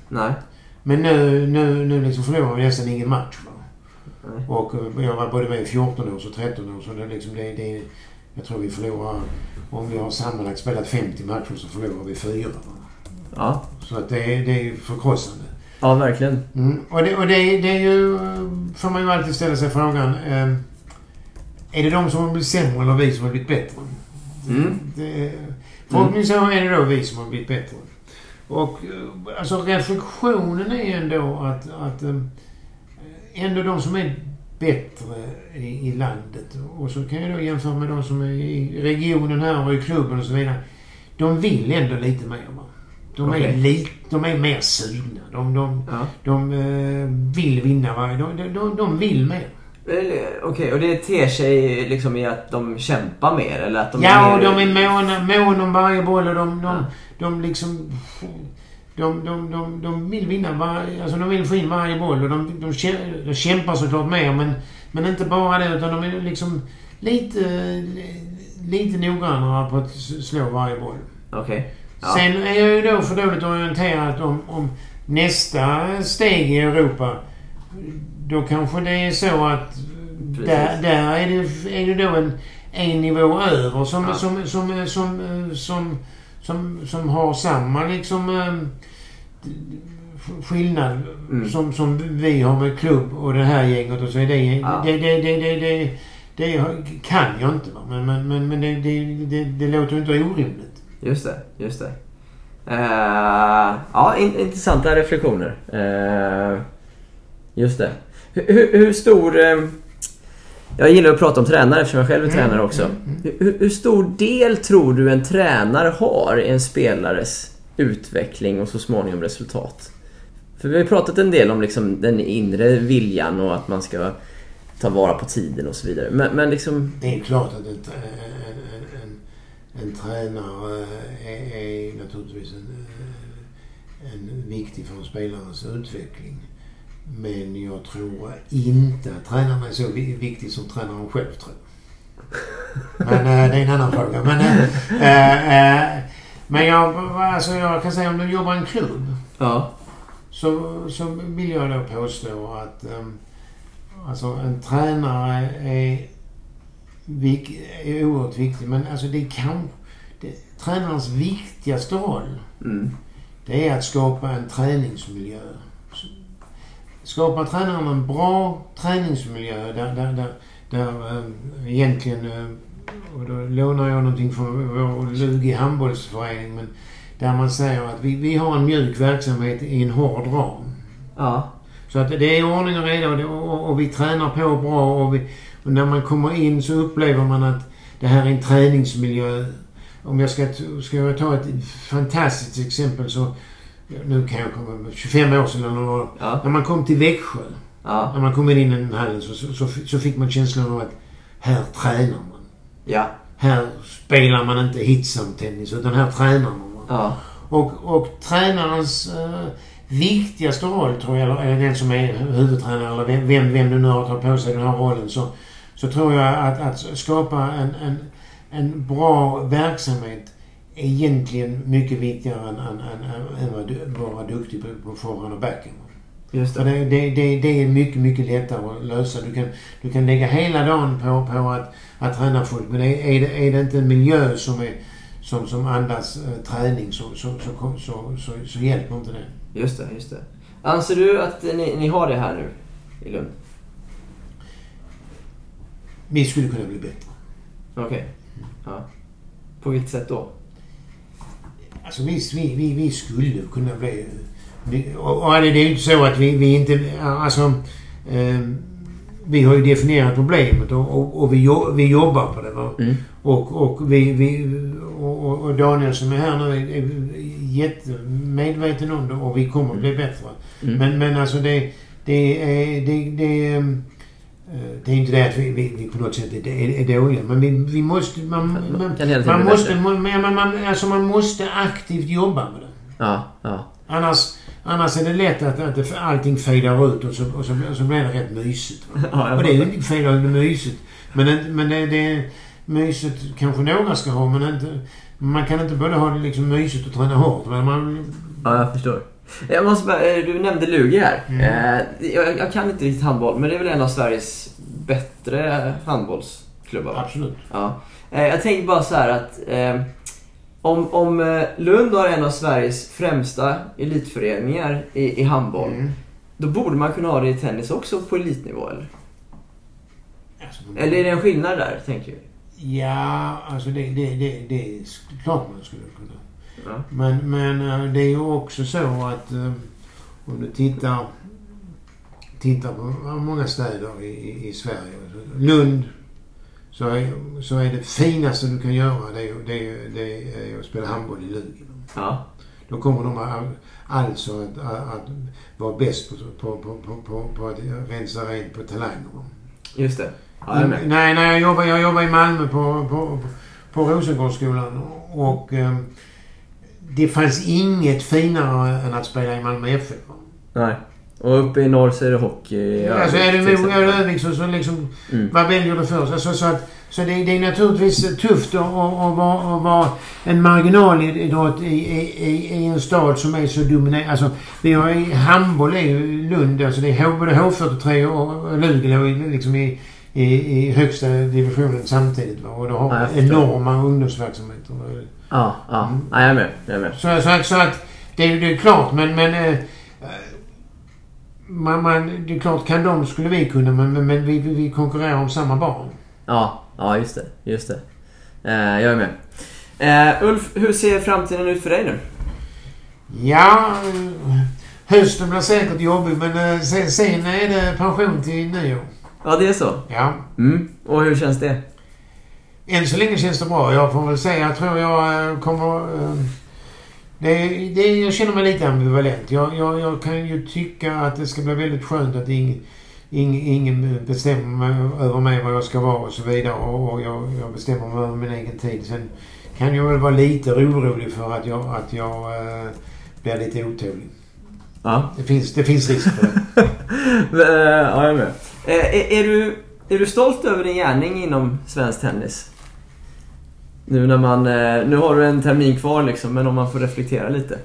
Nej. Men nu, nu, nu liksom förlorar vi nästan ingen match. Va? Nej. Och eh, jag var både med i 14 år och 13 år så det, liksom, det, det, jag tror vi förlorar... Om vi har sammanlagt spelat 50 matcher så förlorar vi fyra. Va? Ja. Så att det, är- det är förkrossande. Ja, verkligen. Mm. Och, det, och det, det är ju... Får man ju alltid ställa sig frågan. Eh, är det de som har blivit sämre eller vi som har blivit bättre? Mm. Det, förhoppningsvis är det då vi som har blivit bättre. Och eh, alltså reflektionen är ändå att, att eh, ändå de som är bättre i, i landet och så kan jag då jämföra med de som är i regionen här och i klubben och så vidare. De vill ändå lite mer va? De, är, Okej. li, de är mer sugna. De, de, Ja. de eh, vill vinna dag. De, de, de vill mer. Eller, Okej, och det ter sig liksom i att de kämpar mer eller att de ja, och mer... de är måna, måna om varje boll och de, de, Ja. de liksom... De, de, de, de vill vinna varje... Alltså de vill få in varje boll och de, de, de kämpar såklart mer men, men inte bara det utan de är liksom lite, lite noggrannare på att slå varje boll. Okej. Ja. Sen är jag ju då för dåligt orienterad om, om nästa steg i Europa. Då kanske det är så att Precis. där, där är, det, är det då en, en nivå över som, Ja. som, som, som, som, som, som, har samma liksom eh, skillnad Mm. som, som vi har med klubb och det här gänget och så är det, Ja. det, det, det, det, det, det kan jag inte. Va? Men, men, men, men det, det, det, det låter inte orimligt. Just det, just det. Eh, ja, in, intressanta reflektioner. Eh, just det. Hur, hur, stor... eh, jag gillar att prata om tränare eftersom jag själv är Mm, tränare också. mm, mm. Hur, hur stor del tror du en tränare har i en spelares utveckling och så småningom resultat? För vi har ju pratat en del om liksom den inre viljan och att man ska ta vara på tiden och så vidare. Men, men liksom... Det är klart att en, en tränare är, är naturligtvis en, eh, en viktig för en spelares utveckling. Men jag tror inte att tränaren är så vi- viktig som tränaren själv tror. Men eh, det är en annan fråga. Men, eh, eh, men jag, alltså jag kan säga om du jobbar i en klubb Ja. så, så vill jag då påstå att alltså en tränare är, vik, är oerhört viktig. Men alltså det kan... Det, tränarens viktigaste roll Mm. det är att skapa en träningsmiljö. Skapar tränaren en bra träningsmiljö där, där, där, där um, egentligen... Um, och då lånar jag någonting från vår Lugi handbollsförening. Men där man säger att vi, vi har en mjuk verksamhet i en hård ram. Ja. Så att det är ordning och reda och, och, och vi tränar på bra och, vi, och när man kommer in så upplever man att det här är en träningsmiljö. Om jag ska, ska jag ta ett fantastiskt exempel så nu kan jag komma 25 år sedan eller något. Ja. När man kom till Växjö, Ja. när man kom in i den hallen så, så, så, fick man känslan av att här tränar man. Ja. Här spelar man inte hitsam-tennis utan här tränar man. Ja. Och, och tränarens eh, viktigaste roll tror jag, eller den som är huvudtränare eller vem, vem, vem du nu har tagit på sig den här rollen så, så tror jag att, att skapa en, en, en bra verksamhet är egentligen mycket viktigare än, än, än, än att vara duktig på, på forehand och backhand. Just För det. det, det, det, det är mycket, mycket lättare att lösa. Du kan, du kan lägga hela dagen på, på att, att träna folk. Men är, är, det, är det inte en miljö som, är, som, som andas eh, träning så, så, så, så, så, så, så hjälper inte det. Just det, just det. Anser du att ni, ni har det här nu i Lund? Vi skulle kunna bli bättre. Okej. Ja. På vilket sätt då? Alltså visst, vi, vi, vi skulle kunna bli... Och, och det är ju inte så att vi, vi inte... Alltså... Eh, vi har ju definierat problemet och, och, och vi, jo, vi jobbar på det. Mm. Och, och, vi, vi, och, och- Daniel som är här nu är, är jättemedveten om det och vi kommer att bli bättre. Mm. Men, men alltså det, det är... Det, det, ehm, eh, det är inte det att vi, vi, vi på något sätt är, är, är dåliga. Men vi, vi måste... Man, man, man måste, man, man, man, alltså man måste aktivt jobba med det. Ja, ja. Annars, annars är det lätt att, att allting fejdar ut och så, och så, och så blir det rätt mysigt. Ja Och det är ju inte fel att det är mysigt. Men, men det, det mysigt kanske några ska ha men inte... Man kan inte både ha det liksom mysigt och träna hårt. Men man, Ja, jag förstår. Jag måste bara, eh, du nämnde Lugi här. Mm. Eh, Jag, jag kan inte riktigt handboll, men det är väl en av Sveriges bättre handbollsklubbar? va? absolut. Ja. Eh, Jag tänkte bara så här att om, om Lund har en av Sveriges främsta elitföreningar i, i handboll, Mm. då borde man kunna ha det i tennis också på elitnivå eller? Alltså, Eller är det en skillnad där, tänker jag? Ja, alltså det, det, det, det är klart man skulle kunna. Ja. Men, men eh, det är ju också så att eh, om du tittar, tittar på många städer i, i, Sverige. Lund så är, så är det finaste du kan göra det är, det är, det är att spela handboll i Lugi. Ja. Då kommer de all- alltså att, att, att vara bäst på, på, på, på, på, att rensa rent på talanger. Just det. Ja, jag med. Nej, nej jag jobbar, jag jobbar i Malmö på, på, på Rosengårdsskolan och eh, det fanns inget finare än att spela i Malmö FF. Nej. Och uppe i norr så är det hockey. Ja, alltså är till du exempel. Mo eller Övik så, liksom, Mm. vad väljer du först? Alltså, så att, så det, det är naturligtvis tufft att, att, vara, att vara en marginalidrott i, i, i, i en stad som är så dominerad. Alltså, vi har i handboll ju Lund, alltså det är både H43 och, i- liksom i, i, i högsta divisionen samtidigt. Va? Och då har Ja, enorma ungdomsverksamheter. Ja, ja. Mm. ja, jag är med. Jag är med. Så, så, att, så att det, är- det är klart men... men eh, eh, man, man, det är klart, kan de skulle vi kunna men, men, men vi, vi, vi konkurrerar om samma barn. Ja, ja just det. Just det. Eh, jag är med. Eh, Ulf, hur ser framtiden ut för dig nu? Ja, eh, hösten blir säkert jobbig men eh, sen, sen är det pension till nyår. Ja, det är så. Ja. Mm. Och hur känns det? Än så länge känns det bra. Jag får väl säga, jag tror jag eh, kommer... eh, Det, det, jag känner mig lite ambivalent. Jag, jag, jag kan ju tycka att det ska bli väldigt skönt att ing, ing, ingen bestämmer över mig vad jag ska vara och så vidare. Och, och jag, jag bestämmer mig över min egen tid. Sen kan jag väl vara lite orolig för att jag, att jag eh, blir lite otålig. Ja. Det finns, det finns risk för det. Eh, ja, jag är med. Eh, är, är, du, är du stolt över din gärning inom svensk tennis? Nu när man... Eh, nu har du en termin kvar liksom, men om man får reflektera lite.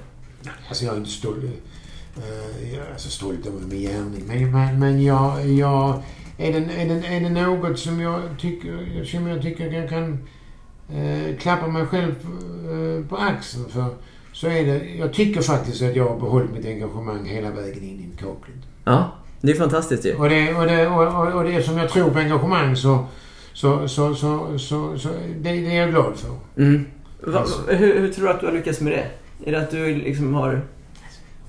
Alltså jag är inte stolt, eh, jag är alltså stolt över min gärning. Men, men, men jag, jag, är, det, är, det, är det något som jag tycker, som jag tycker jag kan eh, klappa mig själv eh, på axeln för så är det, jag tycker faktiskt att jag har behållit mitt engagemang hela vägen in i kaklet. Ja, det är fantastiskt ju. Och det, och det, och, och, och det som jag tror på engagemang så, så, så, så, så, så det, det är jag glad för. Mm. Va, Alltså. hur, hur tror du att du har lyckats med det? Är det att du liksom har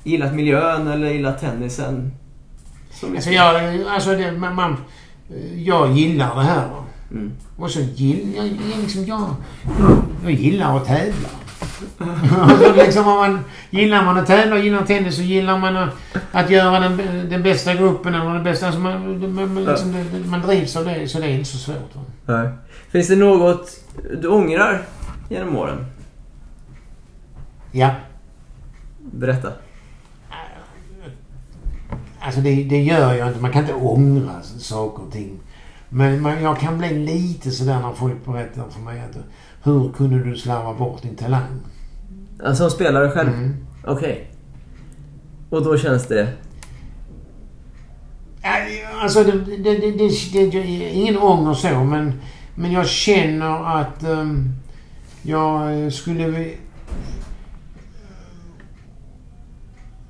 gillat miljön eller gillat tennisen? Alltså jag, alltså det, man, man, jag gillar det här. Mm. Och så gillar jag, liksom, jag, jag gillar att tävla. alltså liksom om man, gillar man att tävla och gillar tennis så gillar man att, att göra den, den bästa gruppen eller den bästa... Alltså man, man, liksom, det- man drivs av det så det är inte så svårt. Nej. Finns det något du ångrar genom åren? Ja. Berätta. Alltså det, det gör jag inte. Man kan inte ångra saker och ting. Men man, jag kan bli lite sådär när folk berättar för mig att hur kunde du slarva bort din talang? Alltså som spelare själv? Mm. Okej. Och då känns det... Ja, Alltså det, det, det, det, är ingen ånger så men, men jag känner att um, jag skulle...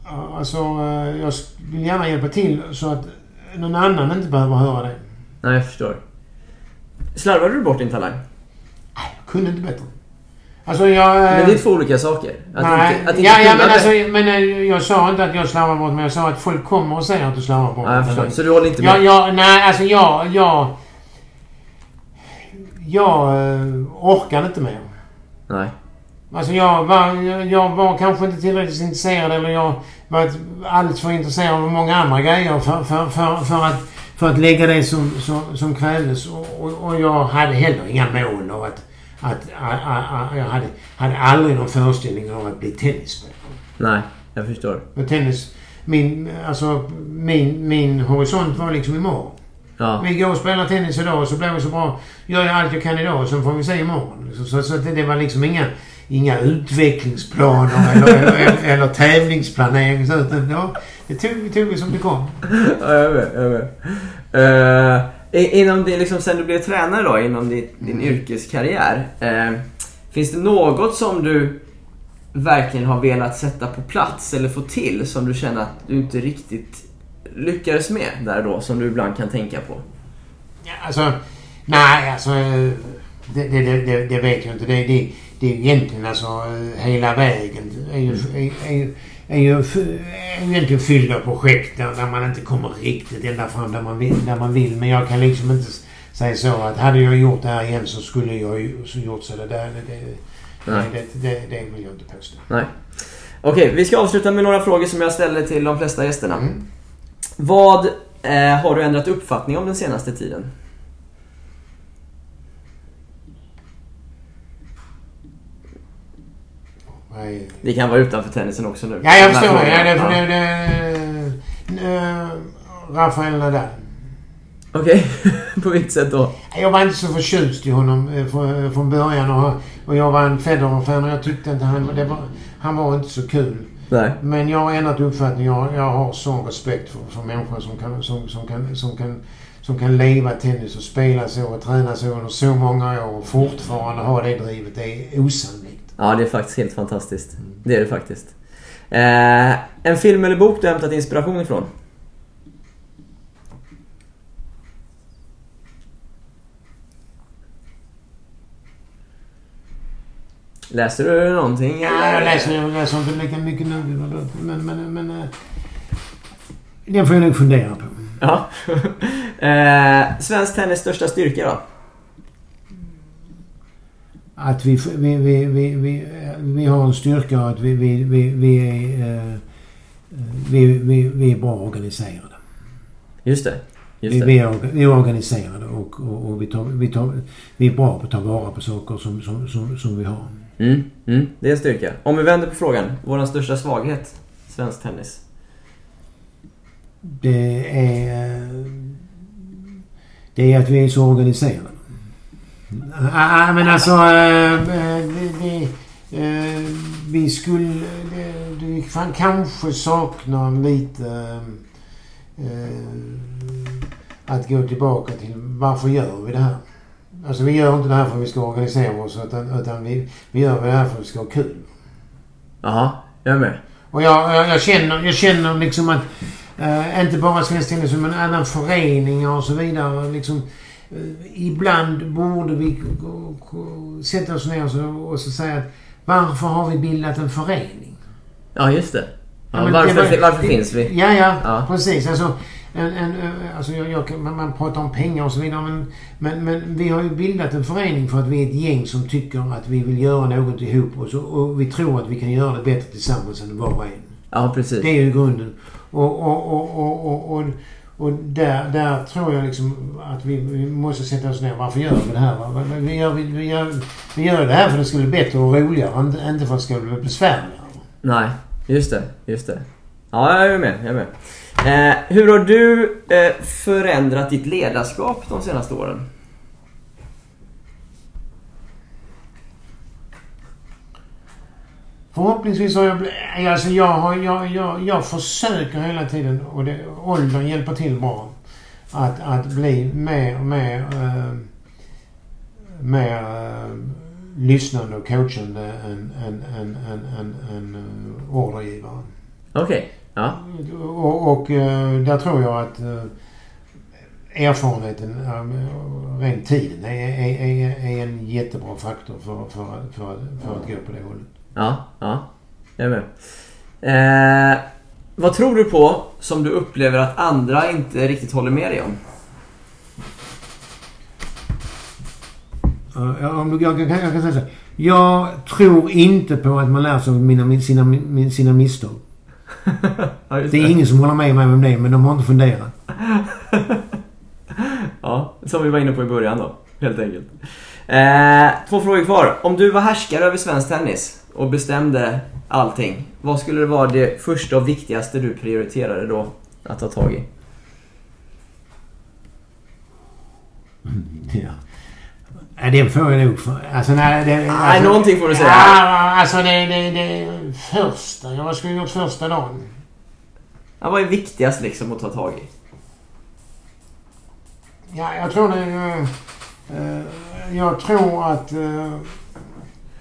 Ja, Alltså eh, jag vill gärna hjälpa till så att någon annan inte behöver höra det. Nej, jag förstår. Slarvade du bort din talang? Jag kunde inte bättre. Alltså jag... eh, Men det är två olika saker. Att nej, inte, att inte ja, ja, men, alltså, men eh, jag sa inte att jag slarvar bort men jag sa att folk kommer och säger att du slarvar bort jag förstår. talang. Så du håller inte med? Ja, ja, nej, alltså jag... Jag, jag eh, orkade inte mer. Nej. Alltså jag var, jag, jag var kanske inte tillräckligt intresserad eller jag var ett- alldeles för intresserad av många andra grejer för, för, för, för, att, för att lägga det som, som, som krävdes. Och, och, och jag hade heller inga mål av att... att, jag hade, hade aldrig någon föreställning av att bli tennisspelare. Nej, jag förstår. Och tennis... Min, alltså, min, min horisont var liksom imorgon. Ja. Vi går och spelar tennis idag och så blir vi så bra. Gör jag allt jag kan idag och så får vi se imorgon. Så, så, så det, det var liksom inga, inga utvecklingsplaner eller, eller, eller, eller tävlingsplanering. Så, utan, ja, det tog, vi tog det som det kom. Ja, jag vet. Jag vet. I- inom det, liksom, sen du blev tränare då, inom din, din yrkeskarriär. eh, finns det något som du verkligen har velat sätta på plats eller få till som du känner att du inte riktigt lyckades med där då, som du ibland kan tänka på? Ja, alltså, nej alltså... Det, det, det, det, det vet jag inte. Det, det, det är egentligen alltså eh, hela vägen är ju, är, är, är ju, är ju egentligen fylld av projekt där, där man inte kommer riktigt ända fram där man, vill, där man vill. Men jag kan liksom inte säga så att hade jag gjort det här igen så skulle jag ju gjort så det där. Det, det, Nej. det, det, det vill jag inte påstå. Nej. Okej, vi ska avsluta med några frågor som jag ställer till de flesta gästerna. Mm. Vad eh, har du ändrat uppfattning om den senaste tiden? Nej. Det kan vara utanför tennisen också nu. Ja, jag förstår. Ja, det, det, det, det, Rafael Nadal. Okej, på vilket sätt då? Jag var inte så förtjust i honom eh, från, från början och, jag var en Federer-fan och jag tyckte inte han, var, han var inte så kul. Nej. Men jag har ändrat uppfattning. Jag, jag har sån respekt för, för människor som kan, som, som, kan, som, kan, som kan leva tennis och spela så och träna så under så många år och fortfarande ha det drivet. Det är osannolikt. Ja, det är faktiskt helt fantastiskt. Det är det faktiskt. Eh, en film eller bok du har hämtat inspiration ifrån? Läser du någonting? Ja, eller? jag läser, jag läser inte lika mycket nu. Men, men, men eh, den får jag nog fundera på. Ja. eh, svensk tennis största styrka då? Att vi, vi, vi, vi, vi, vi har en styrka och att vi, vi, vi, vi, är, eh, vi, vi, vi är bra organiserade. Just det. Just Vi, det. vi, är, vi är organiserade och, och, och vi, tar, vi, tar, vi är bra på att ta vara på saker som, som, som, som vi har. Mm, mm, det är en styrka. Om vi vänder på frågan. Vår största svaghet? Svensk tennis? Det är, eh, det är att vi är så organiserade. Ah, men alltså... eh, eh, det, eh, vi skulle... Fan, kanske saknar lite... eh, att gå tillbaka till varför gör vi det här? Alltså vi gör inte det här för att vi ska organisera oss utan, utan vi, vi gör det här för att vi ska ha kul. Jaha, jag är med. Och jag, jag, jag, känner, jag känner liksom att eh, inte bara Svensk Tennis men även föreningar och så vidare. Liksom, eh, ibland borde vi sätta oss ner och så, säga att varför har vi bildat en förening? Ja, just det. Ja, men varför, det var- varför det- finns vi? Ja, ja, Ja. precis. Alltså, en, en, eh, alltså jag, jag, man pratar om pengar och så vidare men, men, men vi har ju bildat en förening för att vi är ett gäng som tycker att vi vill göra något ihop och, så, och vi tror att vi kan göra det bättre tillsammans än var och en. Ja, precis. Det är ju grunden. Och, och, och, och, och, och, där, där tror jag liksom att vi, vi måste sätta oss ner. Varför gör vi det här? va? Vi gör, vi, vi, gör, vi gör det här för att det ska bli bättre och roligare. Inte, för att det ska bli besvärligare. Nej, just det. Just det. Ja, jag är med. Jag är med. Eh, hur har du eh, förändrat ditt ledarskap de senaste åren? Förhoppningsvis har jag. Alltså jag, har, jag, jag, jag försöker hela tiden och det, åldern hjälper till bra. Att, att bli mer och mer... Eh, mer eh, lyssnande och coachande än, än, än, än, än, än eh, ordergivare. Okej. Ja. Och, och eh, där tror jag att eh, erfarenheten, eh, rent tiden, är, är, är, är en jättebra faktor för, för, för, för att gå på det hållet. Ja. Ja. Jag är med. Eh, vad tror du på som du upplever att andra inte riktigt håller med dig om? Ja, jag, jag, jag, kan- säga så här. Jag tror inte på att man lär sig av mina, sina, sina misstag. Ja, just Det är ingen som håller med mig om det, men de har inte funderat. som vi var inne på i början då, helt enkelt. Eh, två frågor kvar. Om du var härskare över svensk tennis och bestämde allting, vad skulle det vara det första och viktigaste du prioriterade då att ta tag i? Ja. Den får jag nog... För, alltså, nej, det, Nej, alltså, någonting får du säga. Ja, alltså det, det, det första. Jag vad skulle jag gjort första dagen? Ja, vad är viktigast liksom att ta tag i? Ja, jag tror det... eh, eh, jag tror att eh,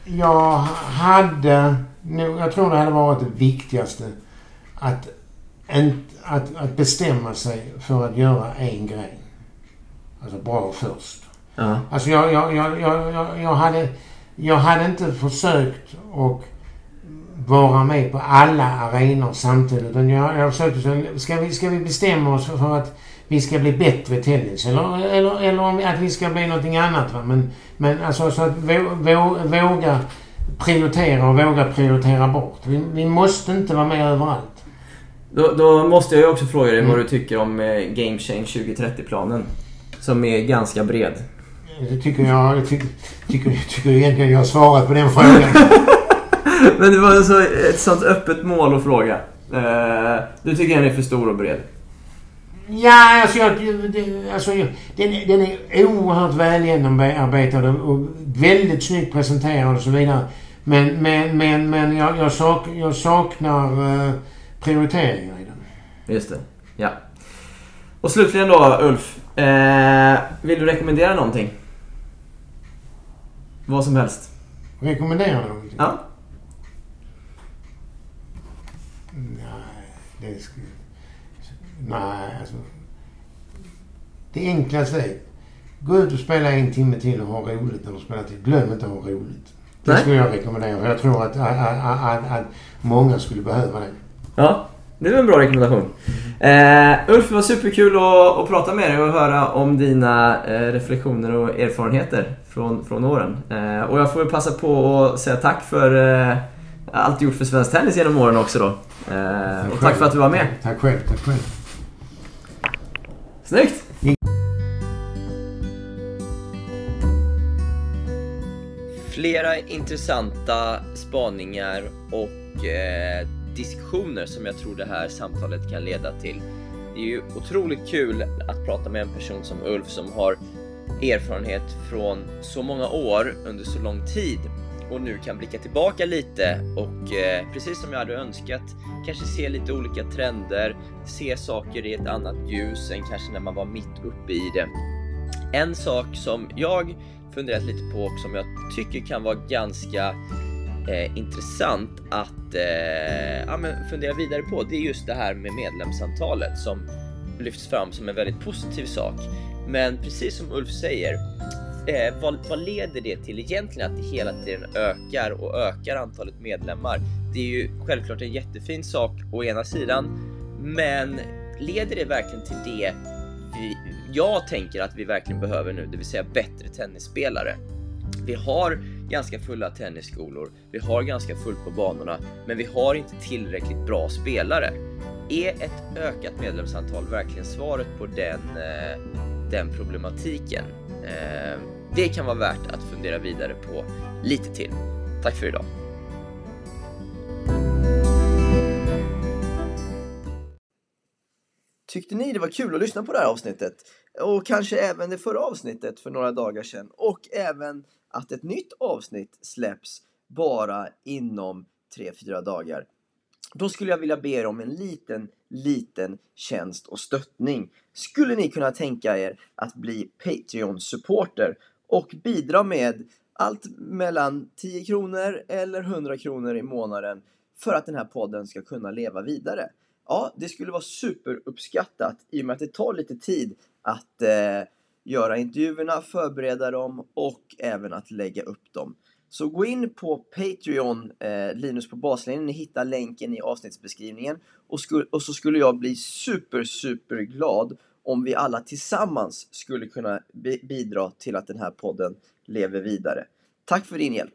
jag hade... nog- Jag tror det hade varit det viktigaste. Att, en, att, att bestämma sig för att göra en grej. Alltså bra först. Ja. Alltså jag, jag, jag, jag, jag, hade, jag hade inte försökt att vara med på alla arenor samtidigt. Utan jag, jag försökte ska vi, ska vi bestämma oss för, för att vi ska bli bättre tennis? Eller, eller, eller att vi ska bli någonting annat. Va? Men, men alltså så att vå, vå, våga prioritera och våga prioritera bort. Vi, vi måste inte vara med överallt. Då, då måste jag ju också fråga dig Mm. vad du tycker om eh, Game Change 2030-planen. Som är ganska bred. Det tycker jag, jag tycker, tycker, tycker egentligen jag har svarat på den frågan. Men det var alltså ett sånt öppet mål att fråga. Eh, du tycker den är för stor och bred? Ja, alltså, jag, det, alltså jag, den, den är oerhört väl genomarbetad och, väldigt snyggt presenterad och så vidare. Men, men, men, men jag, jag, sak, jag saknar eh, prioriteringar i den. Just det. Ja. Och slutligen då Ulf. Eh, vill du rekommendera någonting? Vad som helst. Rekommenderar du någonting? Ja. Nej, det skulle... Nej, alltså... Det enklaste är... Gå ut och spela en timme till och ha roligt när du spelar till. Glöm inte att ha roligt. Det skulle jag rekommendera. för Jag tror att, att, att, att, att många skulle behöva det. Ja, det är en bra rekommendation. Eh, Ulf, det var superkul att, att prata med dig och höra om dina eh, reflektioner och erfarenheter från, från åren. Eh, och jag får väl passa på att säga tack för eh, allt du gjort för svensk tennis genom åren också då. Eh, och tack för att du var med. Tack själv. Tack själv. Snyggt! Flera intressanta spaningar och eh, diskussioner som jag tror det här samtalet kan leda till. Det är ju otroligt kul att prata med en person som Ulf som har erfarenhet från så många år under så lång tid och nu kan blicka tillbaka lite och eh, precis som jag hade önskat kanske se lite olika trender, se saker i ett annat ljus än kanske när man var mitt uppe i det. En sak som jag funderat lite på och som jag tycker kan vara ganska eh, intressant att eh, ja, men fundera vidare på. Det är just det här med medlemsantalet som lyfts fram som en väldigt positiv sak. Men precis som Ulf säger, eh, vad, vad leder det till egentligen att det hela tiden ökar och ökar antalet medlemmar? Det är ju självklart en jättefin sak å ena sidan, men leder det verkligen till det vi, jag tänker att vi verkligen behöver nu, det vill säga bättre tennisspelare. Vi har ganska fulla tennisskolor, vi har ganska fullt på banorna, men vi har inte tillräckligt bra spelare. Är ett ökat medlemsantal verkligen svaret på den, eh, den problematiken? Eh, det kan vara värt att fundera vidare på lite till. Tack för idag! Tyckte ni det var kul att lyssna på det här avsnittet? Och kanske även det förra avsnittet för några dagar sedan. Och även att ett nytt avsnitt släpps bara inom 3-4 dagar. Då skulle jag vilja be er om en liten, liten tjänst och stöttning. Skulle ni kunna tänka er att bli Patreon-supporter och bidra med allt mellan 10 kronor eller 100 kronor i månaden för att den här podden ska kunna leva vidare? Ja, det skulle vara superuppskattat i och med att det tar lite tid att eh, göra intervjuerna, förbereda dem och även att lägga upp dem. Så gå in på Patreon, eh, Linus på baslinjen, ni hittar länken i avsnittsbeskrivningen och, skulle, och så skulle jag bli super, super glad om vi alla tillsammans skulle kunna bidra till att den här podden lever vidare. Tack för din hjälp!